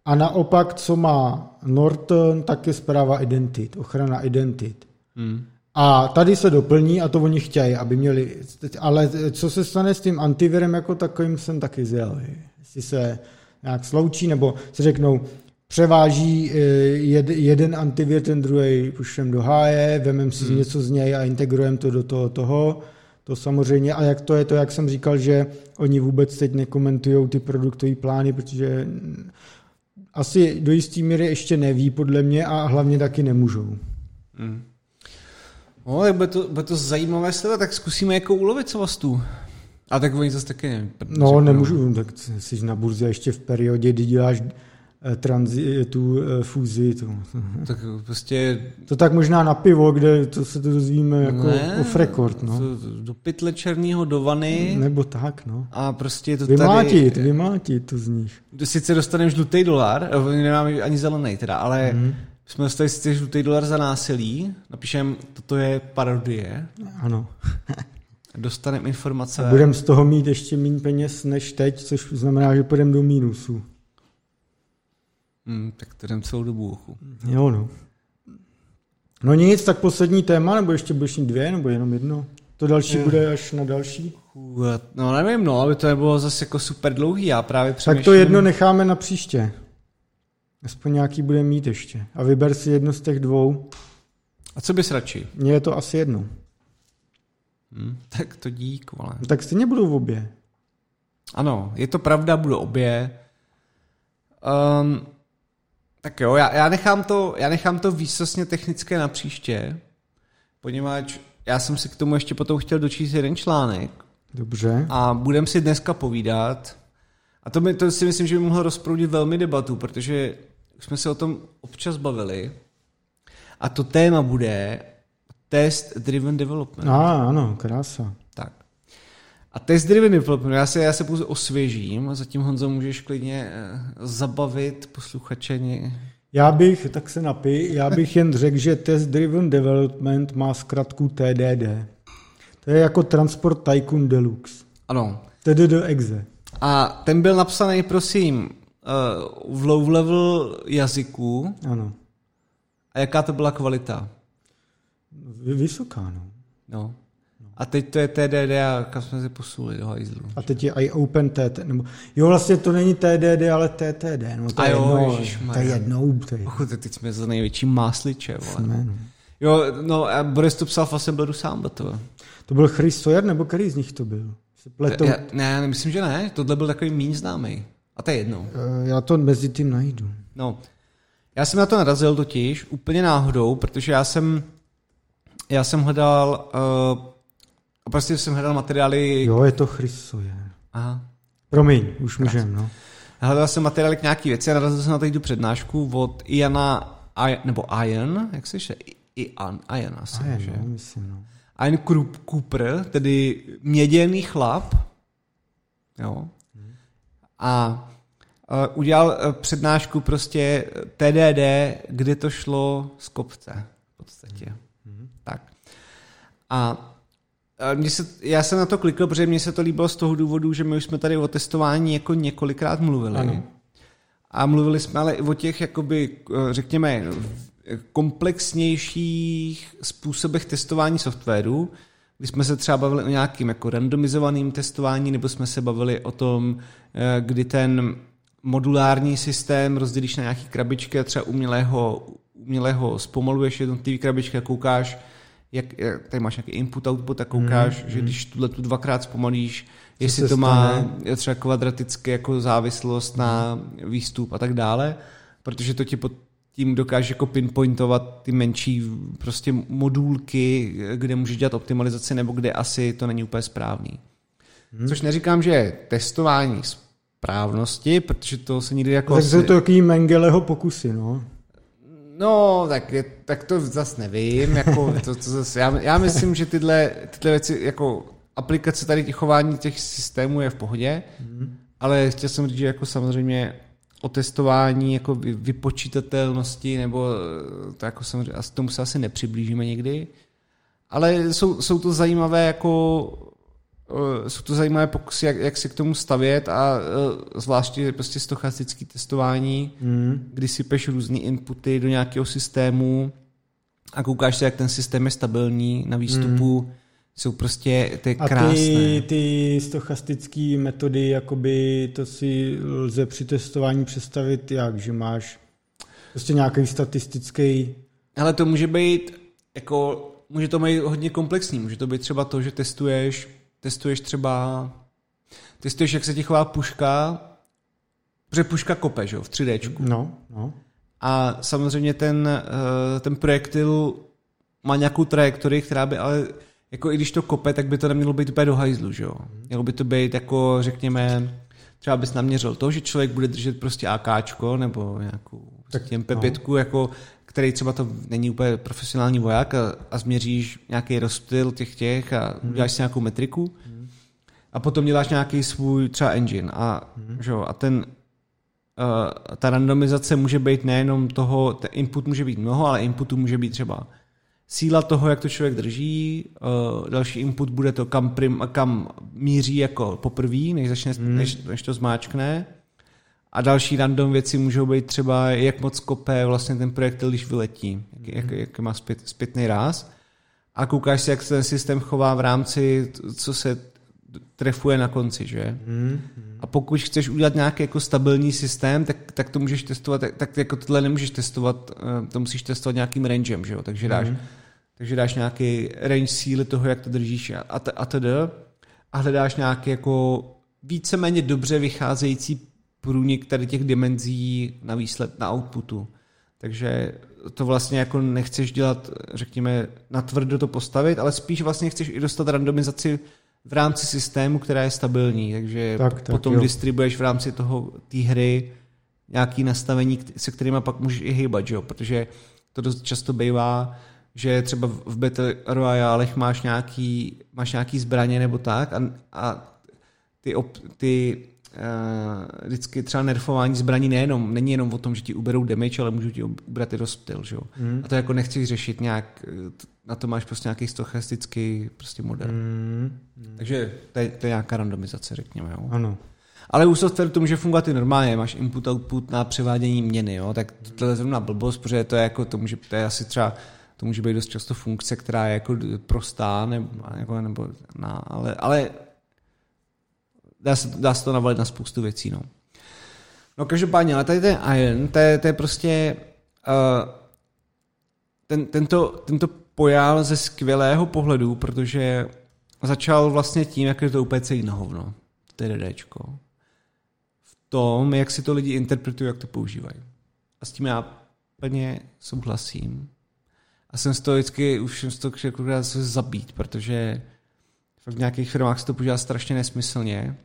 a naopak, co má Norton, tak je zpráva identit, ochrana identit. Hmm. A tady se doplní a to oni chtějí, aby měli, ale co se stane s tím antivirem jako takovým jsem taky zjel. Jestli se nějak sloučí, nebo se řeknou, převáží eh, jed, jeden antivir, ten druhý pušem do háje, vememe si hmm. něco z něj a integrujeme to do toho, toho. To samozřejmě, a jak to je to, jak jsem říkal, že oni vůbec teď nekomentují ty produktové plány, protože asi do jisté míry ještě neví podle mě a hlavně taky nemůžou. Hmm. No, tak bude to, bude to zajímavé sledovat, tak zkusíme jako ulovit co tu. A tak oni zase taky nevím. No, nemůžu, tak jsi na burze ještě v periodě, kdy děláš transi, tu eh, fúzi. To. Tak prostě... To tak možná na pivo, kde to se to dozvíme jako ne, off record. No. Do pytle černého do vany. Nebo tak, no. A prostě to vymlátit, tady... Vymlátit to z nich. Sice dostaneme žlutý dolar, nemáme ani zelený teda, ale mm jsme dostali sice žlutý dolar za násilí, napíšem, toto je parodie. Ano. (laughs) Dostaneme informace. Budeme z toho mít ještě méně peněz než teď, což znamená, že půjdeme do mínusu. Hmm, tak to jdem celou dobu. Jo, no. No nic, tak poslední téma, nebo ještě budeš mít dvě, nebo jenom jedno? To další bude až na další? No nevím, no, aby to nebylo zase jako super dlouhý, já právě přemýšlím... Tak to jedno necháme na příště. Aspoň nějaký bude mít ještě. A vyber si jedno z těch dvou. A co bys radši? Mně je to asi jedno. Hmm, tak to dík, vole. No, tak stejně budou v obě. Ano, je to pravda, budou obě. Um, tak jo, já, já, nechám to, já nechám to výsostně technické na příště, poněvadž já jsem si k tomu ještě potom chtěl dočíst jeden článek. Dobře. A budem si dneska povídat. A to, mi, to si myslím, že by mohlo rozproudit velmi debatu, protože už jsme se o tom občas bavili. A to téma bude test driven development. A, ano, krása. A test driven development, já se, já se pouze osvěžím a zatím Honzo můžeš klidně eh, zabavit posluchače. Já bych, tak se napij, já bych jen řekl, že test driven development má zkratku TDD. To je jako Transport Tycoon Deluxe. Ano. TDD exe. A ten byl napsaný, prosím, v low level jazyku. Ano. A jaká to byla kvalita? Vysoká, no. No. A teď to je TDD a kam jsme se posuli do hajzlu. A teď je i OpenTT. Nebo, jo, vlastně to není TDD, ale TTD. No, to a je jo, jedno, to je jedno. To je... Och, teď jsme za největší másliče. Vole. Jsme, no. Jo, no a Boris to psal v Assembleru sám toho. To byl Chris Sawyer, nebo který z nich to byl? Pletou... Já, ne, já myslím, že ne. Tohle byl takový méně známý. A to je jedno. Eh, Já to mezi tím najdu. No, já jsem na to narazil totiž úplně náhodou, protože já jsem já jsem hledal uh, prostě jsem hledal materiály Jo, je to Chris Sawyer. Aha. Promiň, už můžem, no. Hledal jsem materiály k nějaký věci a narazil jsem na tady tu přednášku od Iana, I, nebo Ian, jak se říká? Ian, Ian asi, A je, že? no, myslím, no. Ian Cooper, tedy měděný chlap, jo, a uh, udělal uh, přednášku prostě TDD, kde to šlo z kopce, v podstatě. Tak. A a mně se, já jsem na to klikl, protože mně se to líbilo z toho důvodu, že my už jsme tady o testování jako několikrát mluvili. Ano. A mluvili jsme ale i o těch, jakoby, eh, řekněme, komplexnějších způsobech testování softwaru, kdy jsme se třeba bavili o nějakým jako randomizovaným testování, nebo jsme se bavili o tom, eh, kdy ten modulární systém rozdělíš na nějaký krabičky a třeba umělého, umělého zpomaluješ jednotlivý krabičky a koukáš, jak, jak tady máš nějaký input, output a koukáš, mm, že když tuhle tu dvakrát zpomalíš, jestli to má stane? třeba kvadratické jako závislost na výstup a tak dále, protože to ti pod tím dokáže jako pinpointovat ty menší prostě modulky, kde můžeš dělat optimalizaci nebo kde asi to není úplně správný. Hmm. Což neříkám, že je testování správnosti, protože to se nikdy jako... Tak jsou to takový Mengeleho pokusy, no. No, tak, je, tak to zase nevím. Jako, (laughs) to, to zase, já, já myslím, že tyhle, tyhle věci, jako aplikace tady těch chování těch systémů je v pohodě, mm. ale chtěl jsem říct, že jako samozřejmě o testování jako vy- vypočítatelnosti, nebo eh, to jako samozřejmě, asi tomu se asi nepřiblížíme někdy, ale jsou, jsou to zajímavé jako jsou to zajímavé pokusy, jak, jak se k tomu stavět a eh, zvláště prostě stochastické testování, Mm. kdy si peš různý inputy do nějakého systému a koukáš se, jak ten systém je stabilní na výstupu. Mm. Jsou prostě, to je A krásné. ty, ty stochastické metody, jakoby to si lze při testování představit jak, že máš prostě nějaký statistický Ale to může být, jako, může to být hodně komplexní. Může to být třeba to, že testuješ, testuješ třeba, testuješ, jak se ti chová puška, protože puška kope, že jo, v 3D. No, no. A samozřejmě ten, eh, ten projektil má nějakou trajektorii, která by ale, jako i když to kope, tak by to nemělo být úplně do hajzlu, že jo. Mělo by to být jako, řekněme, třeba bys naměřil to, že člověk bude držet prostě AKčko nebo nějakou Tak, tak, MP5, jako, který třeba to není úplně profesionální voják a, a změříš nějaký rozptyl těch těch a uděláš si nějakou metriku a potom děláš nějaký svůj třeba engine a, že jo, a ten uh, ta randomizace může být nejenom toho, ten input může být mnoho, ale inputu může být třeba síla toho, jak to člověk drží, uh, další input bude to, kam, prim, kam míří jako poprvé, než, začne, hmm. než, než to zmáčkne. A další random věci můžou být třeba, jak moc kope vlastně ten projektil, když vyletí, jak, jak, jak má zpět, zpětný ráz. A koukáš se, jak se ten systém chová v rámci, co se trefuje na konci, že? Mm. A pokud chceš udělat nějaký jako stabilní systém, tak, tak to můžeš testovat, tak, tak jako tohle nemůžeš testovat, eh, to musíš testovat nějakým rangem, že jo? Takže dáš, mm. takže dáš nějaký range síly toho, jak to držíš a, a, a td. A hledáš nějaký jako víceméně dobře vycházející průnik tady těch dimenzí na výsled, na outputu. Takže to vlastně jako nechceš dělat, řekněme, na tvrdo to postavit, ale spíš vlastně chceš i dostat randomizaci v rámci systému, která je stabilní, takže Tak, tak, potom jo. distribuješ v rámci toho té hry nějaký nastavení, se kterými pak můžeš i hýbat, jo? protože to dost často bývá, že třeba v Battle Royalech máš nějaký, máš nějaký zbraně nebo tak a, a ty, op, ty vždycky třeba nerfování zbraní nejenom, není jenom o tom, že ti uberou damage, ale můžou ti ubrat i rozptyl, že jo? Mm. A to jako nechceš řešit nějak, eh, na to máš prostě nějaký stochastický prostě model. Mm. Takže to je, to je nějaká randomizace, řekněme. Jo. Ano. Ale u softwaru to může fungovat i normálně, máš input, output na převádění měny, jo? tak to je zrovna blbost, protože to je, jako, to, může, to je asi třeba, to může být dost často funkce, která je jako prostá, nebo, jako, nebo na, ale, ale dá, se, dá se to navalit na spoustu věcí. No, no každopádně, ale tady ten Iron, to je, to je prostě uh, ten, tento, tento pojal ze skvělého pohledu, protože začal vlastně tím, jak je to úplně celý na hovno, TDDčko. V tom, jak si to lidi interpretují, jak to používají. A s tím já plně souhlasím. A jsem z toho vždycky, už jsem z toho zabít, protože v nějakých firmách se to používá strašně nesmyslně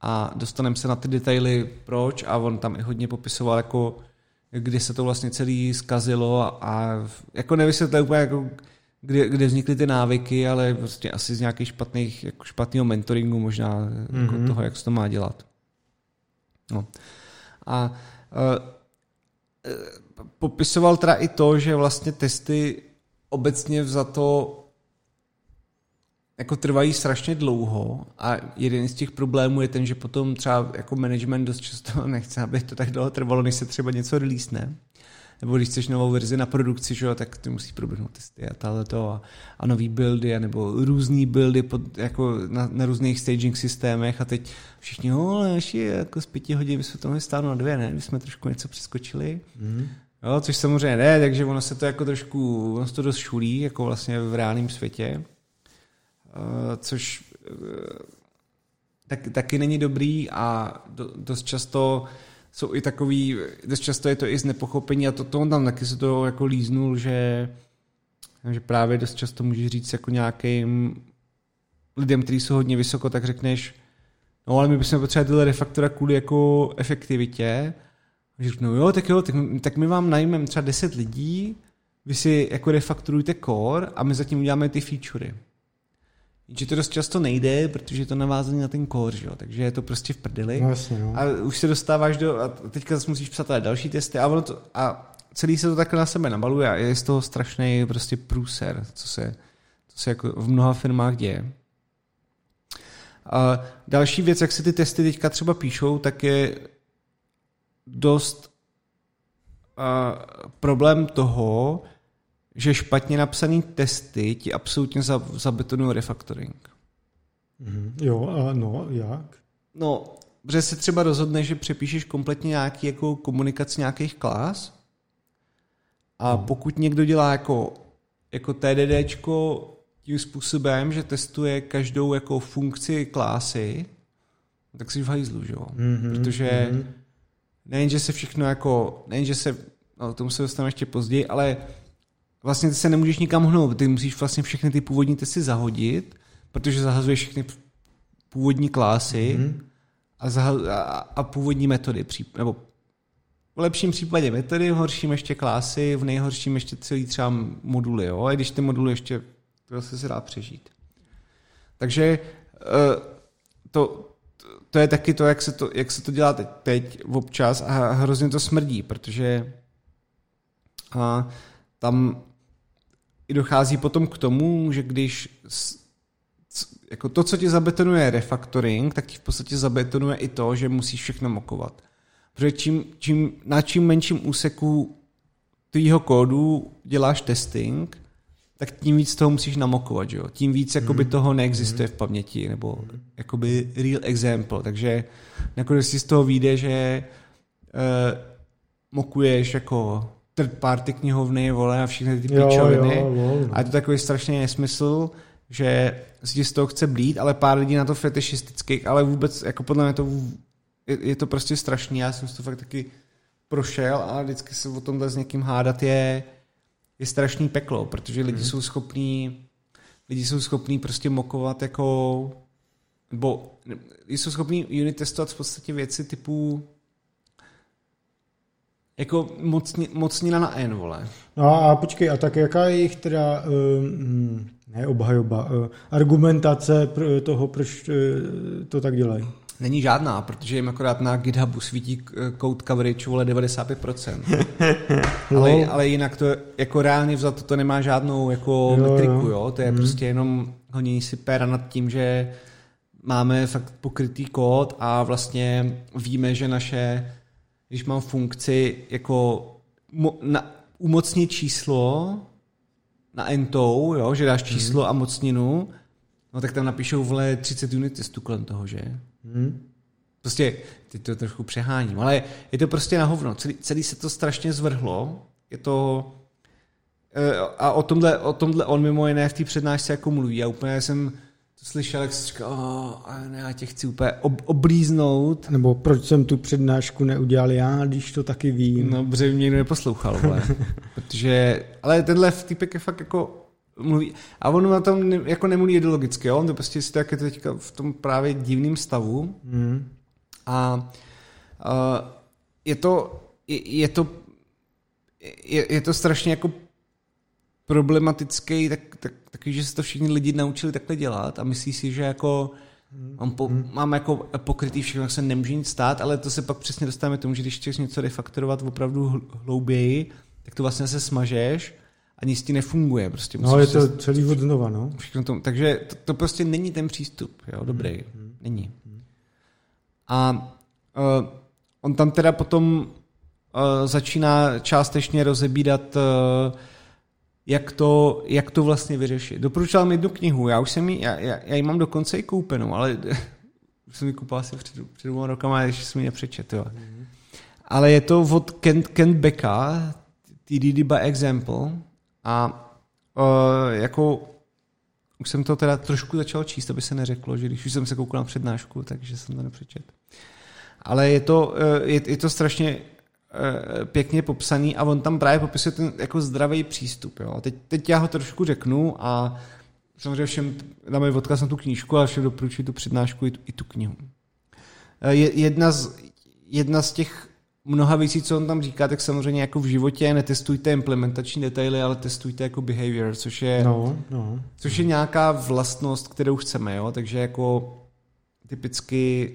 a dostaneme se na ty detaily, proč a on tam i hodně popisoval, jako kdy se to vlastně celý zkazilo a, a jako nevysvětlil úplně, jako, kde, kde vznikly ty návyky, ale prostě asi z nějakých špatných, jako špatného mentoringu možná, mm-hmm. jako mhm. toho, jak se to má dělat. No. A uh, popisoval teda i to, že vlastně testy obecně za to jako trvají strašně dlouho a jeden z těch problémů je ten, že potom třeba jako management dost často (laughs) nechce, aby to tak dlouho trvalo, než se třeba něco release, nebo když chceš novou verzi na produkci, že jo, tak ty musí proběhnout testy a tahle to a, a nový buildy, a nebo různý buildy pod, jako na, na, různých staging systémech a teď všichni, no, ale ještě jako z pěti hodin jsme to mohli stáhnout na dvě, ne? My jsme trošku něco přeskočili. Mm. Jo, což samozřejmě ne, takže ono se to jako trošku, ono se to dost šulí, jako vlastně v reálném světě. Uh, což uh, tak, taky není dobrý a do, dost často jsou i takový, dost často je to i z nepochopení a to, to on tam taky se to jako líznul, že, že právě dost často můžeš říct jako nějakým lidem, kteří jsou hodně vysoko, tak řekneš, no ale my bychom potřebovali tyhle refaktora kvůli jako efektivitě. A řeknu, jo, tak jo, tak, tak my vám najmeme třeba 10 lidí, vy si jako refakturujte core a my zatím uděláme ty featurey. Že to dost často nejde, protože je to navázané na ten core, že jo? takže je to prostě v prdeli. No, jasně, no. A už se dostáváš do, a teďka zase musíš psat další testy a, ono to, a celý se to takhle na sebe nabaluje a je z toho strašný prostě průser, co se, co se jako v mnoha firmách děje. A další věc, jak se ty testy teďka třeba píšou, tak je dost a, problém toho, že špatně napsaný testy ti absolutně zabetonují refactoring. Mm-hmm. Jo, a no, jak? No, protože se třeba rozhodne, že přepíšeš kompletně nějaký jako komunikaci nějakých klas a no. pokud někdo dělá jako, jako TDDčko tím způsobem, že testuje každou jako funkci klásy, tak si v hajzlu, že jo? Mm-hmm, Protože mm-hmm. nejenže se všechno jako, nejenže se, no tomu se dostaneme ještě později, ale vlastně ty se nemůžeš nikam hnout, ty musíš vlastně všechny ty původní testy zahodit, protože zahazuješ všechny původní klásy mm-hmm. a, a, a původní metody, nebo v lepším případě metody, v horším ještě klásy, v nejhorším ještě celý třeba moduly, jo? a když ty moduly ještě, to se dá přežít. Takže eh, to, to je taky to, jak se to, jak se to dělá teď, teď občas a hrozně to smrdí, protože a, tam i dochází potom k tomu, že když jako to, co ti zabetonuje refactoring, tak ti v podstatě zabetonuje i to, že musíš všechno mokovat. Protože čím, čím, na čím menším úseku tvýho kódu děláš testing, tak tím víc toho musíš namokovat, jo? Tím víc jakoby mm. toho neexistuje mm. v paměti, nebo jakoby real example. Takže nakonec si z toho vyjde, že uh, mokuješ jako third party knihovny, vole, a všechny ty pičoviny. Jo, jo, jo. A je to takový strašný nesmysl, že si z toho chce blít, ale pár lidí na to fetišistických, ale vůbec, jako podle mě to, je, je to prostě strašný, já jsem to fakt taky prošel a vždycky se o tomhle s někým hádat je, je strašný peklo, protože lidi mm. jsou schopní lidi jsou schopní prostě mokovat jako nebo jsou schopní unit testovat v podstatě věci typu jako mocni, mocnina na N, vole. No a počkej, a tak jaká je jich teda, um, ne obhajoba, uh, argumentace pro toho, proč uh, to tak dělají? Není žádná, protože jim akorát na GitHubu svítí code coverage vole 95%. no. (laughs) ale, ale jinak to jako reálně vzato to nemá žádnou jako jo, metriku, jo. jo? To je hmm. prostě jenom honění si péra nad tím, že máme fakt pokrytý kód a vlastně víme, že naše když mám funkci jako mo, na, umocnit číslo na entou, jo, že dáš číslo hmm. a mocninu, no tak tam napíšou vle 30 unit testů kolem toho, že? Hmm. Prostě, teď to trochu přeháním, ale je to prostě na hovno. Celý, celý se to strašně zvrhlo. Je to eh, a o tomhle, o tomhle on mimo jiné v té přednášce jako mluví. A úplně jsem to slyšel, jak jsi říkal, oh, já tě chci úplně ob, oblíznout. Nebo proč jsem tu přednášku neudělal já, když to taky vím. No, protože mě někdo neposlouchal, ale, (laughs) protože, ale tenhle týpek je fakt jako mluví, a on na tom ne, jako nemluví ideologicky, jo? on to prostě si tak je teďka v tom právě divným stavu mm. a uh, je to, je, je to je, je to strašně jako problematický, tak, tak, taky, že se to všichni lidi naučili takhle dělat a myslí si, že jako mám, po, hmm. mám jako pokrytý všechno, jak se nemůže nic stát, ale to se pak přesně dostáváme k tomu, že když chceš něco refaktorovat opravdu hlouběji, tak to vlastně se smažeš a nic ti nefunguje. Prostě no, je to se, celý od znova, no. to, takže to, to prostě není ten přístup, jo, dobrý, hmm. není. A uh, on tam teda potom uh, začíná částečně rozebídat uh, jak to, jak to vlastně vyřešit. Doporučil mi jednu knihu, já už jsem ji, já, já, já ji mám dokonce i koupenou, ale už (laughs) jsem ji koupil asi před, před dvěma rokama, ještě jsem ji nepřečet, jo. Mm-hmm. Ale je to od Kent, Kent Becka, TDD by Example, a uh, jako už jsem to teda trošku začal číst, aby se neřeklo, že když už jsem se koukal na přednášku, takže jsem to nepřečet. Ale je to, je, je to strašně pěkně popsaný a on tam právě popisuje ten jako zdravý přístup. Jo. Teď, teď já ho trošku řeknu a samozřejmě všem dáme odkaz na tu knížku a všem doporučuji tu přednášku i tu, i tu knihu. Eh, je, jedna, z, jedna z těch mnoha věcí, co on tam říká, tak samozřejmě jako v životě netestujte implementační detaily, ale testujte jako behavior, což je, no, no. Což je nějaká vlastnost, kterou chceme, jo? takže jako typicky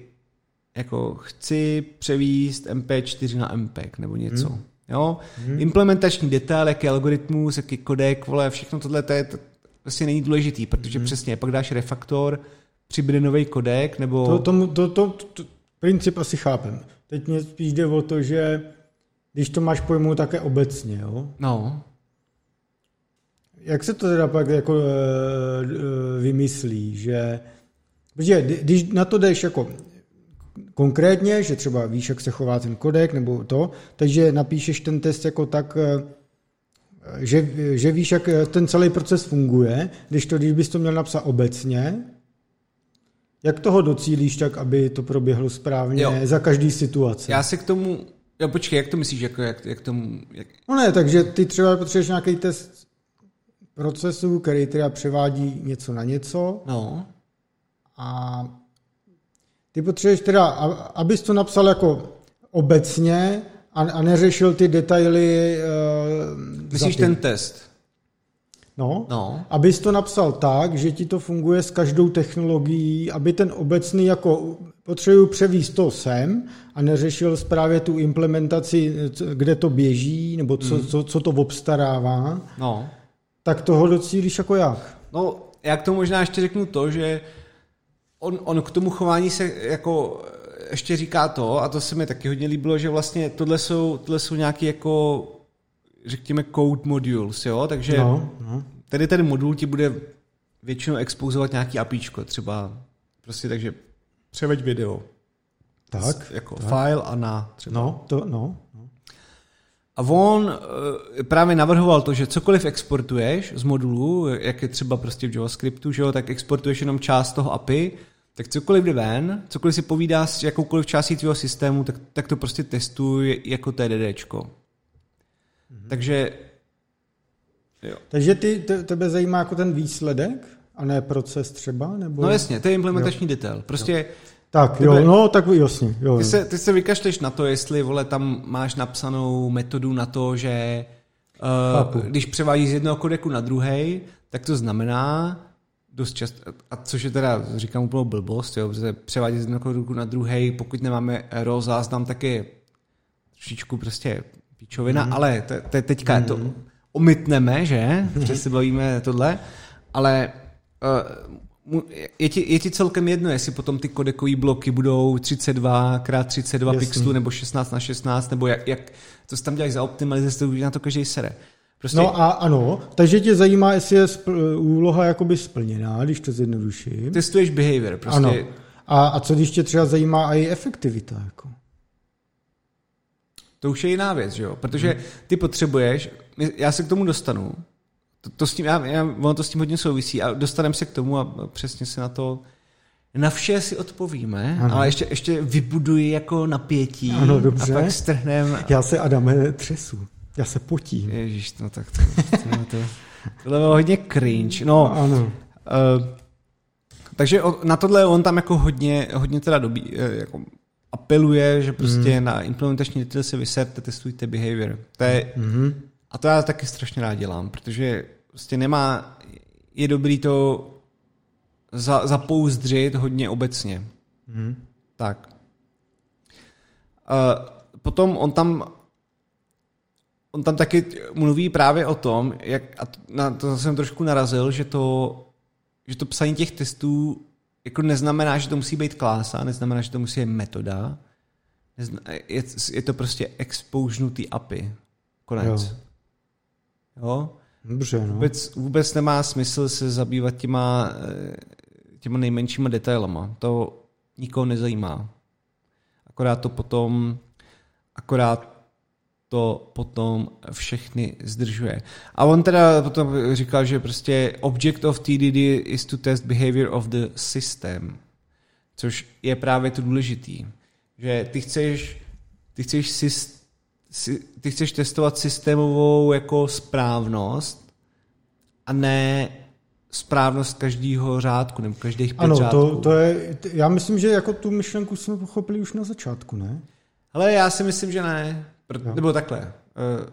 jako chci převíst MP4 na MPEG nebo něco. Hmm. Jo? Hmm. Implementační detail, jaký algoritmus, jaký kodek, vole, všechno tohle to je to vlastně není důležitý, protože hmm. přesně, pak dáš refaktor, přibude nový kodek, nebo... To, to, to, to, to, princip asi chápem. Teď mě spíš jde o to, že když to máš pojmu také obecně, jo? No. Jak se to teda pak jako e, vymyslí, že... Protože když na to jdeš jako konkrétně, že třeba víš, jak se chová ten kodek nebo to, takže napíšeš ten test jako tak, eh, že, že víš, jak ten celý proces funguje, když to, když bys to měl napsat obecně, jak toho docílíš tak, aby to proběhlo správně jo. za každý situace? Já si k tomu, jo počkej, jak to myslíš, jako, jak, jak tomu... Jak... No ne, takže ty třeba potřebuješ nějaký test procesu, který teda převádí něco na něco. No. A ty potřebuješ teda, abys to napsal jako obecně a, a neřešil ty detaily. Uh, Myslíš ten test? No, no, abys to napsal tak, že ti to funguje s každou technologií, aby ten obecný jako potřebuji převíst to sem a neřešil právě tu implementaci, kde to běží, nebo co, mm. co, co to obstarává, no. tak toho docílíš jako jak? No, jak to možná ještě řeknu to, že on, on k tomu chování se jako ještě říká to, a to se mi taky hodně líbilo, že vlastně tohle jsou, tohle jsou nějaký jako řekněme code modules, jo, takže no, no. tady ten modul ti bude většinou expozovat nějaký APIčko, třeba prostě takže převeď video. Tak. Jako tak. file a na třeba. No, to, no. A on uh, právě navrhoval to, že cokoliv exportuješ z modulu, jak je třeba prostě v JavaScriptu, že jo, tak exportuješ jenom část toho API, tak cokoliv jde ven, cokoliv si povídá s jakoukoliv částí tvého systému, tak, tak to prostě testuj jako TDDčko. Mm-hmm. Takže jo. Takže ty, te, tebe zajímá jako ten výsledek a ne proces třeba? Nebo... No jasně, to je implementační jo. detail. Prostě jo. Tak, jo, no, tak jasně. Jo, ty, se, ty se vykašleš na to, jestli, vole, tam máš napsanou metodu na to, že uh, když převádíš z jednoho kodeku na druhý, tak to znamená, dost často, a což je teda, říkám úplnou blbost, jo, protože převádět z jednoho ruku na druhý, pokud nemáme RAW záznam, tak je trošičku prostě píčovina, mm. ale te, te, teďka mm. to mhm. omytneme, že, protože si bavíme tohle, ale uh, je ti, je ti celkem jedno, jestli potom ty kodekové bloky budou 32 x 32 Jasný. pixelů nebo 16 na 16 nebo jak, jak to tam děláš za optimalizaci, na to každý sere. Prostě... No a ano, takže tě zajímá, jestli je spl- úloha jakoby splněná, když to zjednoduším. Testuješ behavior, prostě. Ano. A, a co když tě třeba zajímá i efektivita? Jako? To už je jiná věc, že jo? Protože hmm. ty potřebuješ, já se k tomu dostanu. To, to s tím, já, já, ono to s tím hodně souvisí a dostaneme se k tomu a přesně se na to na vše si odpovíme, ano. ale ještě, ještě vybuduji jako napětí ano, dobře. a pak strhnem. Já se, Adame, (laughs) třesu. Já se potím. Ježíš, no tak to, to, to, to, to bylo hodně cringe. No, ano. Uh, takže na tohle on tam jako hodně, hodně teda dobí, eh, jako apeluje, že prostě mm. na implementační detail se vyserte, testujte behavior. To je, mm. A to já taky strašně rád dělám, protože prostě nemá, je dobrý to za, zapouzdřit hodně obecně. Mm. Tak. Uh, potom on tam on tam taky mluví právě o tom, jak, a na to jsem trošku narazil, že to, že to psaní těch testů jako neznamená, že to musí být klása, neznamená, že to musí být metoda. Nezna, je, je to prostě exposenutý API. Konec. Jo. jo? Dobře, no. Vůbec, vůbec nemá smysl se zabývat těma, eh, těma nejmenšíma detailama. To nikoho nezajímá. Akorát to potom, akorát to potom všechny zdržuje. A on teda potom říkal, že prostě object of TDD is to test behavior of the system, což je právě to důležitý. Že ty chceš, ty chceš, syst, ty chceš testovat systémovou jako správnost a ne správnost každého řádku nebo každých pět ano, řádků. to, to je, já myslím, že jako tu myšlenku jsme pochopili už na začátku, ne? Ale já si myslím, že ne. Pro, nebo takhle. Uh,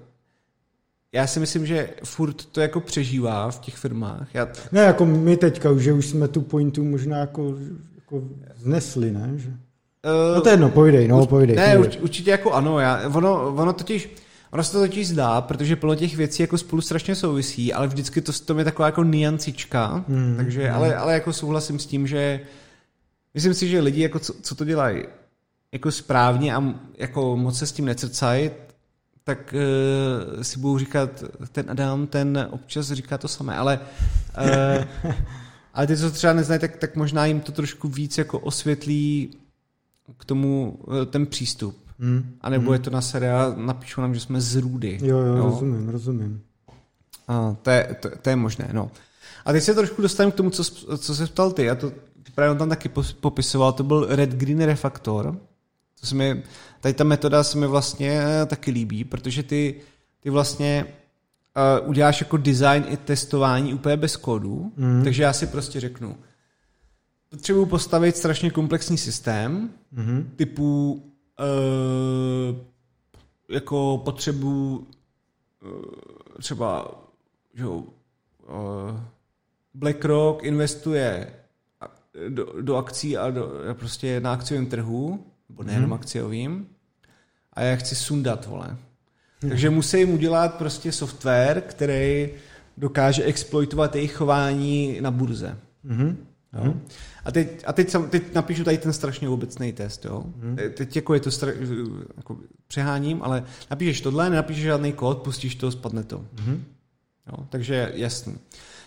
já si myslím, že furt to jako přežívá v těch firmách. Já... Ne, jako my teďka, že už jsme tu pointu možná jako, jako znesli, ne? Že... Uh, no to je jedno, pojdej, no, pojdej. Ne, pojdej. určitě jako ano. Já, ono, ono totiž, ono se to totiž zdá, protože plno těch věcí jako spolu strašně souvisí, ale vždycky to, to je taková jako niancička, hmm, takže, hmm. Ale, ale jako souhlasím s tím, že myslím si, že lidi, jako co, co to dělají, jako správně a jako moc se s tím necrcají, tak uh, si budou říkat, ten Adam, ten občas říká to samé, ale uh, ale ty, co třeba neznají, tak, tak možná jim to trošku víc jako osvětlí k tomu uh, ten přístup. Hmm. A nebo hmm. je to na seriál, napíšu nám, že jsme z růdy. Jo, jo, no. rozumím, rozumím. A to, je, to, to je možné, no. A teď se trošku dostaneme k tomu, co, co se ptal ty. A to právě on tam taky popisoval, to byl Red Green Refactor, to se mi, tady ta metoda se mi vlastně eh, taky líbí, protože ty, ty vlastně uh, uděláš jako design i testování úplně bez kódu, mm. takže já si prostě řeknu, potřebuji postavit strašně komplexní systém, mm. typu uh, jako potřebu uh, třeba že, uh, BlackRock investuje do, do akcí a do, prostě na akciovém trhu nebo nejenom hmm. akciovým, a já chci sundat, vole. Hmm. Takže musím udělat prostě software, který dokáže exploitovat jejich chování na burze. Mm-hmm. Jo? A, teď, a teď, teď napíšu tady ten strašně obecný test. Jo? Mm. Teď jako je to stra, jako přeháním, ale napíšeš tohle, nenapíšeš žádný kód, pustíš to, spadne to. Mm. Jo? Takže jasný.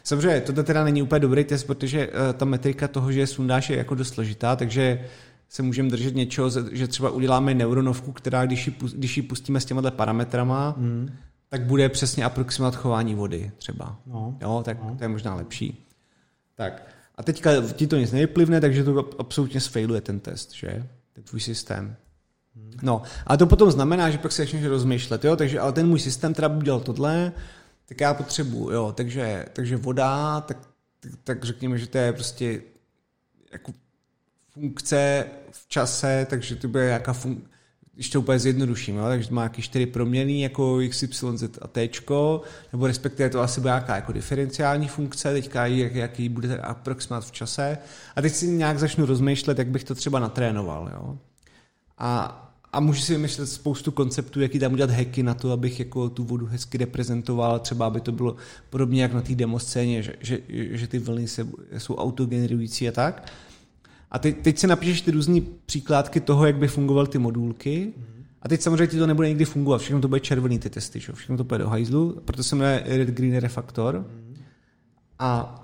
Samozřejmě, tohle teda není úplně dobrý test, protože uh, ta metrika toho, že sundáš, je jako dost složitá, takže se můžeme držet něčeho, že třeba uděláme neuronovku, která když ji, když ji pustíme s těma parametrama, hmm. tak bude přesně aproximovat chování vody třeba. No. Jo, tak no. to je možná lepší. Tak. A teďka ti to nic nevyplivne, takže to absolutně sfailuje ten test, že? Ten tvůj systém. Hmm. No, ale to potom znamená, že pak se začneš rozmýšlet, jo, takže ale ten můj systém teda by udělal tohle, tak já potřebuji, jo, takže, takže voda, tak, tak, tak řekněme, že to je prostě jako funkce v čase, takže to bude nějaká funkce, když to úplně zjednoduším, jo? takže to má nějaký čtyři proměny jako x, y, z a t, nebo respektive to asi bude nějaká jako diferenciální funkce, teďka jak, jaký bude aproximát v čase. A teď si nějak začnu rozmýšlet, jak bych to třeba natrénoval. Jo? A, a můžu si vymyslet spoustu konceptů, jaký tam udělat hacky na to, abych jako tu vodu hezky reprezentoval, třeba aby to bylo podobně jak na té demoscéně, že, že, že ty vlny se, jsou autogenerující a tak. A teď, teď si napíšeš ty různé příkládky toho, jak by fungovaly ty modulky. A teď samozřejmě ti to nebude nikdy fungovat. Všechno to bude červený ty testy, čo? všechno to bude do hajzlu, proto se jmenuje Red Green Refactor. A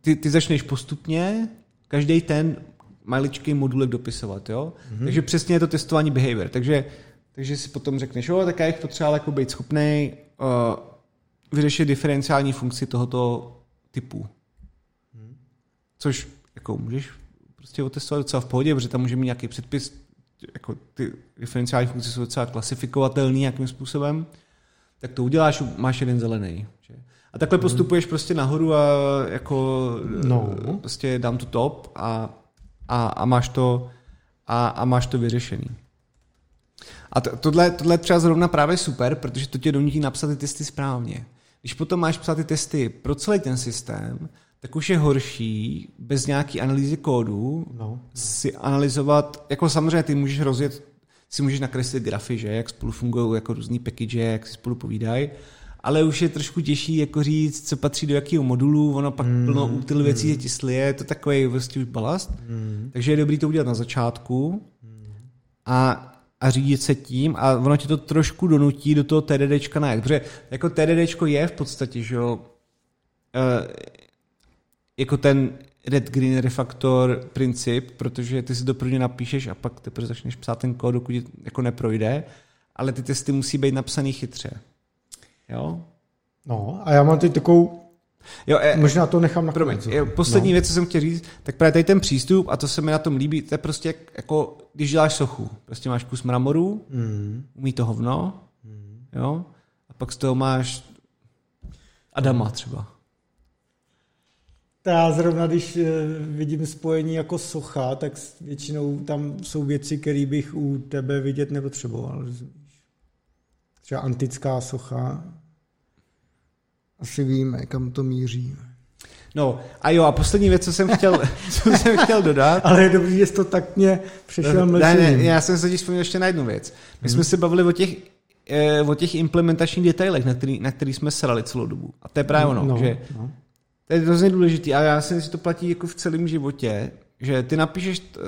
ty, ty začneš postupně každý ten maličký modulek dopisovat. Jo? Mm-hmm. Takže přesně je to testování behavior. Takže takže si potom řekneš, jo, tak já bych potřeboval jako být schopný uh, vyřešit diferenciální funkci tohoto typu. Což jako můžeš prostě otestovat docela v pohodě, protože tam může mít nějaký předpis, jako ty diferenciální funkce jsou docela klasifikovatelný nějakým způsobem, tak to uděláš, máš jeden zelený. Že? A takhle hmm. postupuješ prostě nahoru a jako No. prostě dám to top a, a, a máš to a, a máš to vyřešený. A to, tohle, tohle je třeba zrovna právě super, protože to tě donutí napsat ty testy správně. Když potom máš psát ty testy pro celý ten systém, tak už je horší bez nějaký analýzy kódu No. si analyzovat, jako samozřejmě ty můžeš rozjet, si můžeš nakreslit grafy, že, jak spolu fungují jako různý package, jak si spolu povídají, ale už je trošku těžší jako říct, co patří do jakého modulu, ono pak mm, plno útil věcí se ti slije, je to takový prostě už balast. Mm. Takže je dobrý to udělat na začátku a, a řídit se tím a ono ti to trošku donutí do toho TDDčka najet, protože jako TDDčko je v podstatě, že jo, eh, jako ten red green refaktor princip, protože ty si to prvně napíšeš a pak teprve začneš psát ten kód, dokud jako neprojde, ale ty testy musí být napsaný chytře. Jo? No, a já mám teď takovou, Jo, e, možná to nechám na Promiň, konec. jo, poslední no. věc, co jsem chtěl říct, tak právě tady ten přístup, a to se mi na tom líbí, to je prostě jak, jako, když děláš sochu. Prostě máš kus mramoru, Mm. umí to hovno, jo, a pak z toho máš Adama třeba. Já zrovna, když eh, vidím spojení jako socha, tak většinou tam jsou věci, které bych u tebe vidět nepotřeboval. Třeba antická socha. Asi víme, kam to míří. No a jo, a poslední věc, co jsem chtěl, (laughs) co jsem chtěl dodat, Ale je dobrý, že jsi to tak mě přešel ne, mlčením. ne, já jsem se totiž vzpomněl ještě na jednu věc. My jsme se bavili o těch, eh, o těch implementačních detailech, na který, na který jsme srali celou dobu. A to je právě ono, no, že no. To je hrozně důležitý a já si myslím, že to platí jako v celém životě, že ty napíšeš t-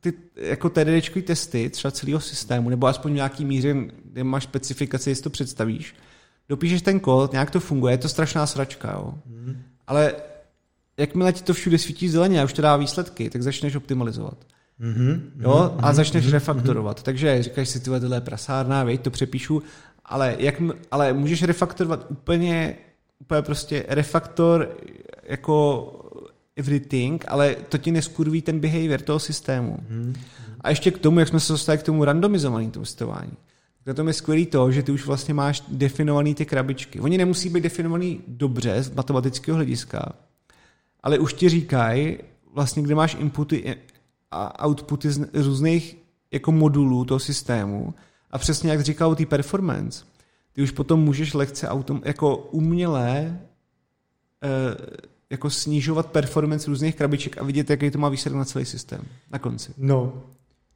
ty jako TDDčkový testy třeba celého systému, nebo aspoň v nějaký míře, kde máš specifikaci, jestli to představíš, dopíšeš ten kód, nějak to funguje, je to strašná sračka, jo. Mhm. Ale jakmile ti to všude svítí zeleně a už to dá výsledky, tak začneš optimalizovat. Mhm, Jo, mhm, a začneš mhm, refaktorovat. Takže říkáš si, tyhle, tohle je prasárna, veď, to přepíšu, ale, jak, ale můžeš refaktorovat úplně, úplně prostě refaktor jako everything, ale to ti neskurví ten behavior toho systému. mhm. A ještě k tomu, jak jsme se dostali k tomu randomizovanému testování. Na tom je skvělý to, že ty už vlastně máš definovaný ty krabičky. Oni nemusí být definovaný dobře z matematického hlediska, ale už ti říkají, vlastně, kde máš inputy a outputy z různých jako modulů toho systému a přesně jak říkal ty performance, ty už potom můžeš lehce autom, jako umělé eh, jako snižovat performance různých krabiček a vidět, jaký to má výsledek na celý systém na konci. No,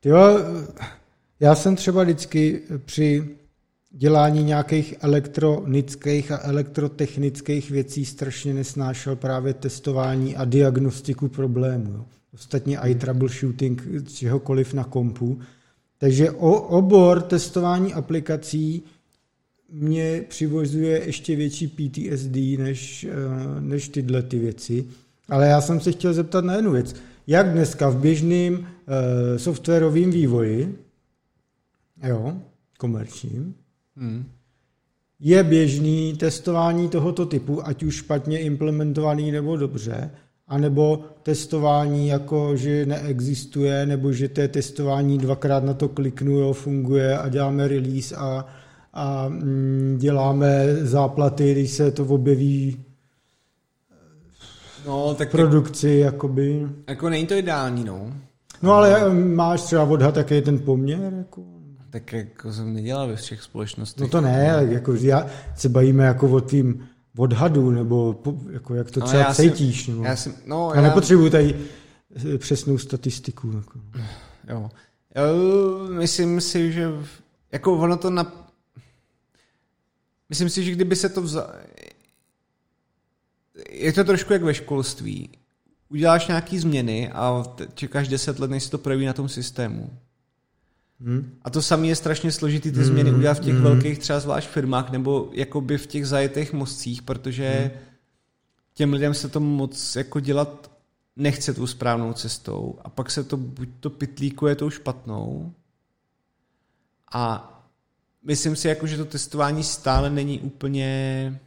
jo, já jsem třeba vždycky při dělání nějakých elektronických a elektrotechnických věcí strašně nesnášel právě testování a diagnostiku problému. Jo. Ostatně i troubleshooting čehokoliv na kompu. Takže o, obor testování aplikací mě přivozuje ještě větší PTSD než, eh, než tyhle ty věci. Ale já jsem se chtěl zeptat na jednu věc. Jak dneska v běžném uh, softwarovém vývoji, jo, komerčním, Hmm. je běžný testování tohoto typu, ať už špatně implementovaný nebo dobře, anebo testování jako, že neexistuje, nebo že to je testování dvakrát na to kliknu, jo, funguje a děláme release a, a mm, děláme záplaty, když se to objeví No, tak v produkci, jakoby. jako není to ideální, no. No ale eh, máš třeba odhad, jaký je ten poměr? Jako? Tak jako jsem nedělal ve všech společnostech. No to ne, ale jako já se bavíme jako o tvým odhadu, nebo po, jako jak to No, třeba já si- cítíš. nebo. Já jsem, no, já nepotřebuji tady eh, přesnou statistiku. Jako. Jo. jo. Myslím si, že jako ono to na... Myslím si, že kdyby se to vzal... Je to trošku jak ve školství. Uděláš nějaký změny a čekáš deset let, než se to projeví na tom systému. Hm? A to samé je strašně složitý ty změny Mm, udělat v těch mm. velkých třeba zvlášť firmách nebo jakoby v těch zajetých mostcích, protože těm lidem se to moc jako dělat nechce tou správnou cestou a pak se to buď to pitlíkuje tou špatnou A myslím si, jako, že to testování stále není úplně...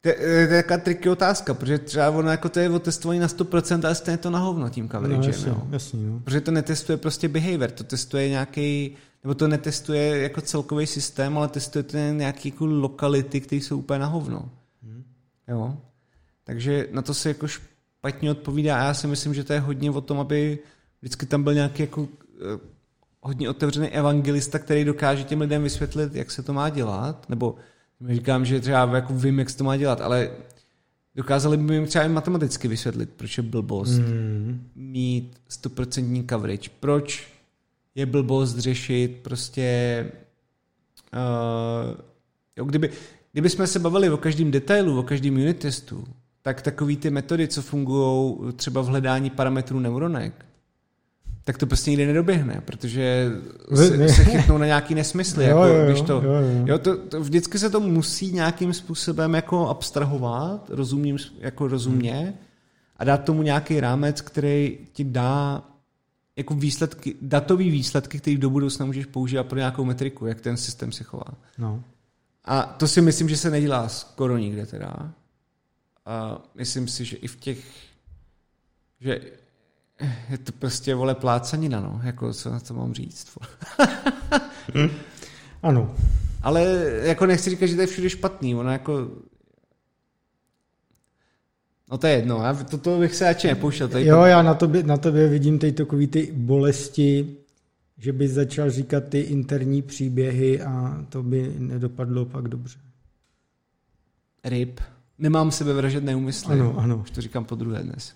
To je, to je taková triky otázka, protože třeba ono jako to je o testování na 100%, ale stejně to na hovno tím coverage. No, jasně, jo. jasně, no. Protože to netestuje prostě behavior, to testuje nějaký, nebo to netestuje jako celkový systém, ale testuje to nějaký jako lokality, které jsou úplně na hovno. Hmm. Jo. Takže na to se jako špatně odpovídá a já si myslím, že to je hodně o tom, aby vždycky tam byl nějaký jako eh, hodně otevřený evangelista, který dokáže těm lidem vysvětlit, jak se to má dělat, nebo říkám, že třeba jako vím, jak se to má dělat, ale dokázali by jim třeba i matematicky vysvětlit, proč je blbost Mm. mít 100% coverage, proč je blbost řešit prostě uh, jo, kdyby, kdyby jsme se bavili o každém detailu, o každém unit testu, tak takový ty metody, co fungují třeba v hledání parametrů neuronek, tak to prostě nikdy nedoběhne, protože se, se chytnou na nějaký nesmysly. Jo, jako, jo, jo, když to, jo, jo. Jo, to, to, vždycky se to musí nějakým způsobem jako abstrahovat, rozumím, jako rozumně, a dát tomu nějaký rámec, který ti dá jako výsledky, datový výsledky, který do budoucna můžeš používat pro nějakou metriku, jak ten systém se chová. No. A to si myslím, že se nedělá skoro nikde teda. A myslím si, že i v těch, že je to prostě, vole, plácanina, no, jako co na to mám říct. Ano. Ale jako nechci říkat, že to je všude špatný, ono jako No to je jedno, já toto bych se radši nepouštěl. Tady Jo, já na tobě, na tobě vidím tady takový ty bolesti, že bys začal říkat ty interní příběhy a to by nedopadlo pak dobře. Ryb. Nemám sebevražedné úmysly. Ano, ano. Už to říkám po druhé dnes.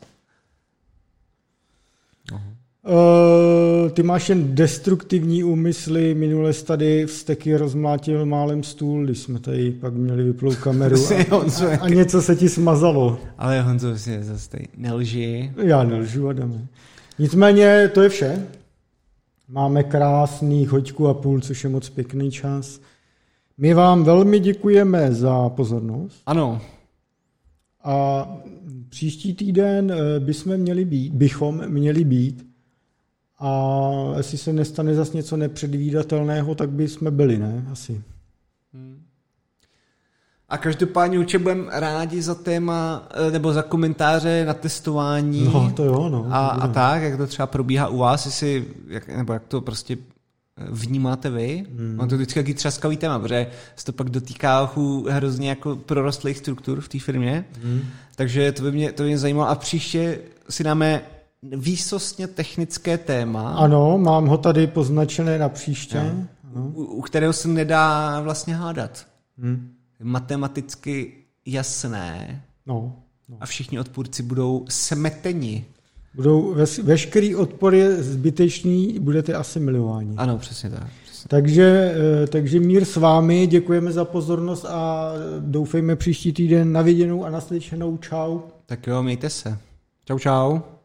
Uh, ty máš jen destruktivní úmysly, minule jsi tady v steky rozmlátil málem stůl, když jsme tady pak měli vyplou kameru (laughs) a, a něco se ti smazalo. Ale Honzo, si zase tady nelži. Já nelžu, Adame. Nicméně to je vše. Máme krásný hoďku a půl, což je moc pěkný čas. My vám velmi děkujeme za pozornost Ano, a příští týden eh, bychom měli být, bychom měli být a jestli se nestane zase něco nepředvídatelného, tak by jsme byli, ne? Asi. A každopádně určitě budeme rádi za téma, eh, nebo za komentáře na testování. No, to jo, no. a, a tak, jak to třeba probíhá u vás, jestli, jak, nebo jak to prostě eh, vnímáte vy. Hmm. Mám to vždycky jaký třaskavý téma, protože se to pak dotýká hrozně jako prorostlých struktur v té firmě. Hmm. Takže to by, mě, to by mě zajímalo. A příště si dáme výsostně technické téma, Ano, mám ho tady poznačené na příště. Ano. u, u kterého se nedá vlastně hádat. Hm. Matematicky jasné No, no. a všichni odpůrci budou smeteni. Budou ves, veškerý odpor je zbytečný, budete asimilováni. Ano, přesně tak. Takže, eh, takže mír s vámi, děkujeme za pozornost a doufejme příští týden na viděnou a naslyšenou. Čau. Tak jo, mějte se. Čau, čau.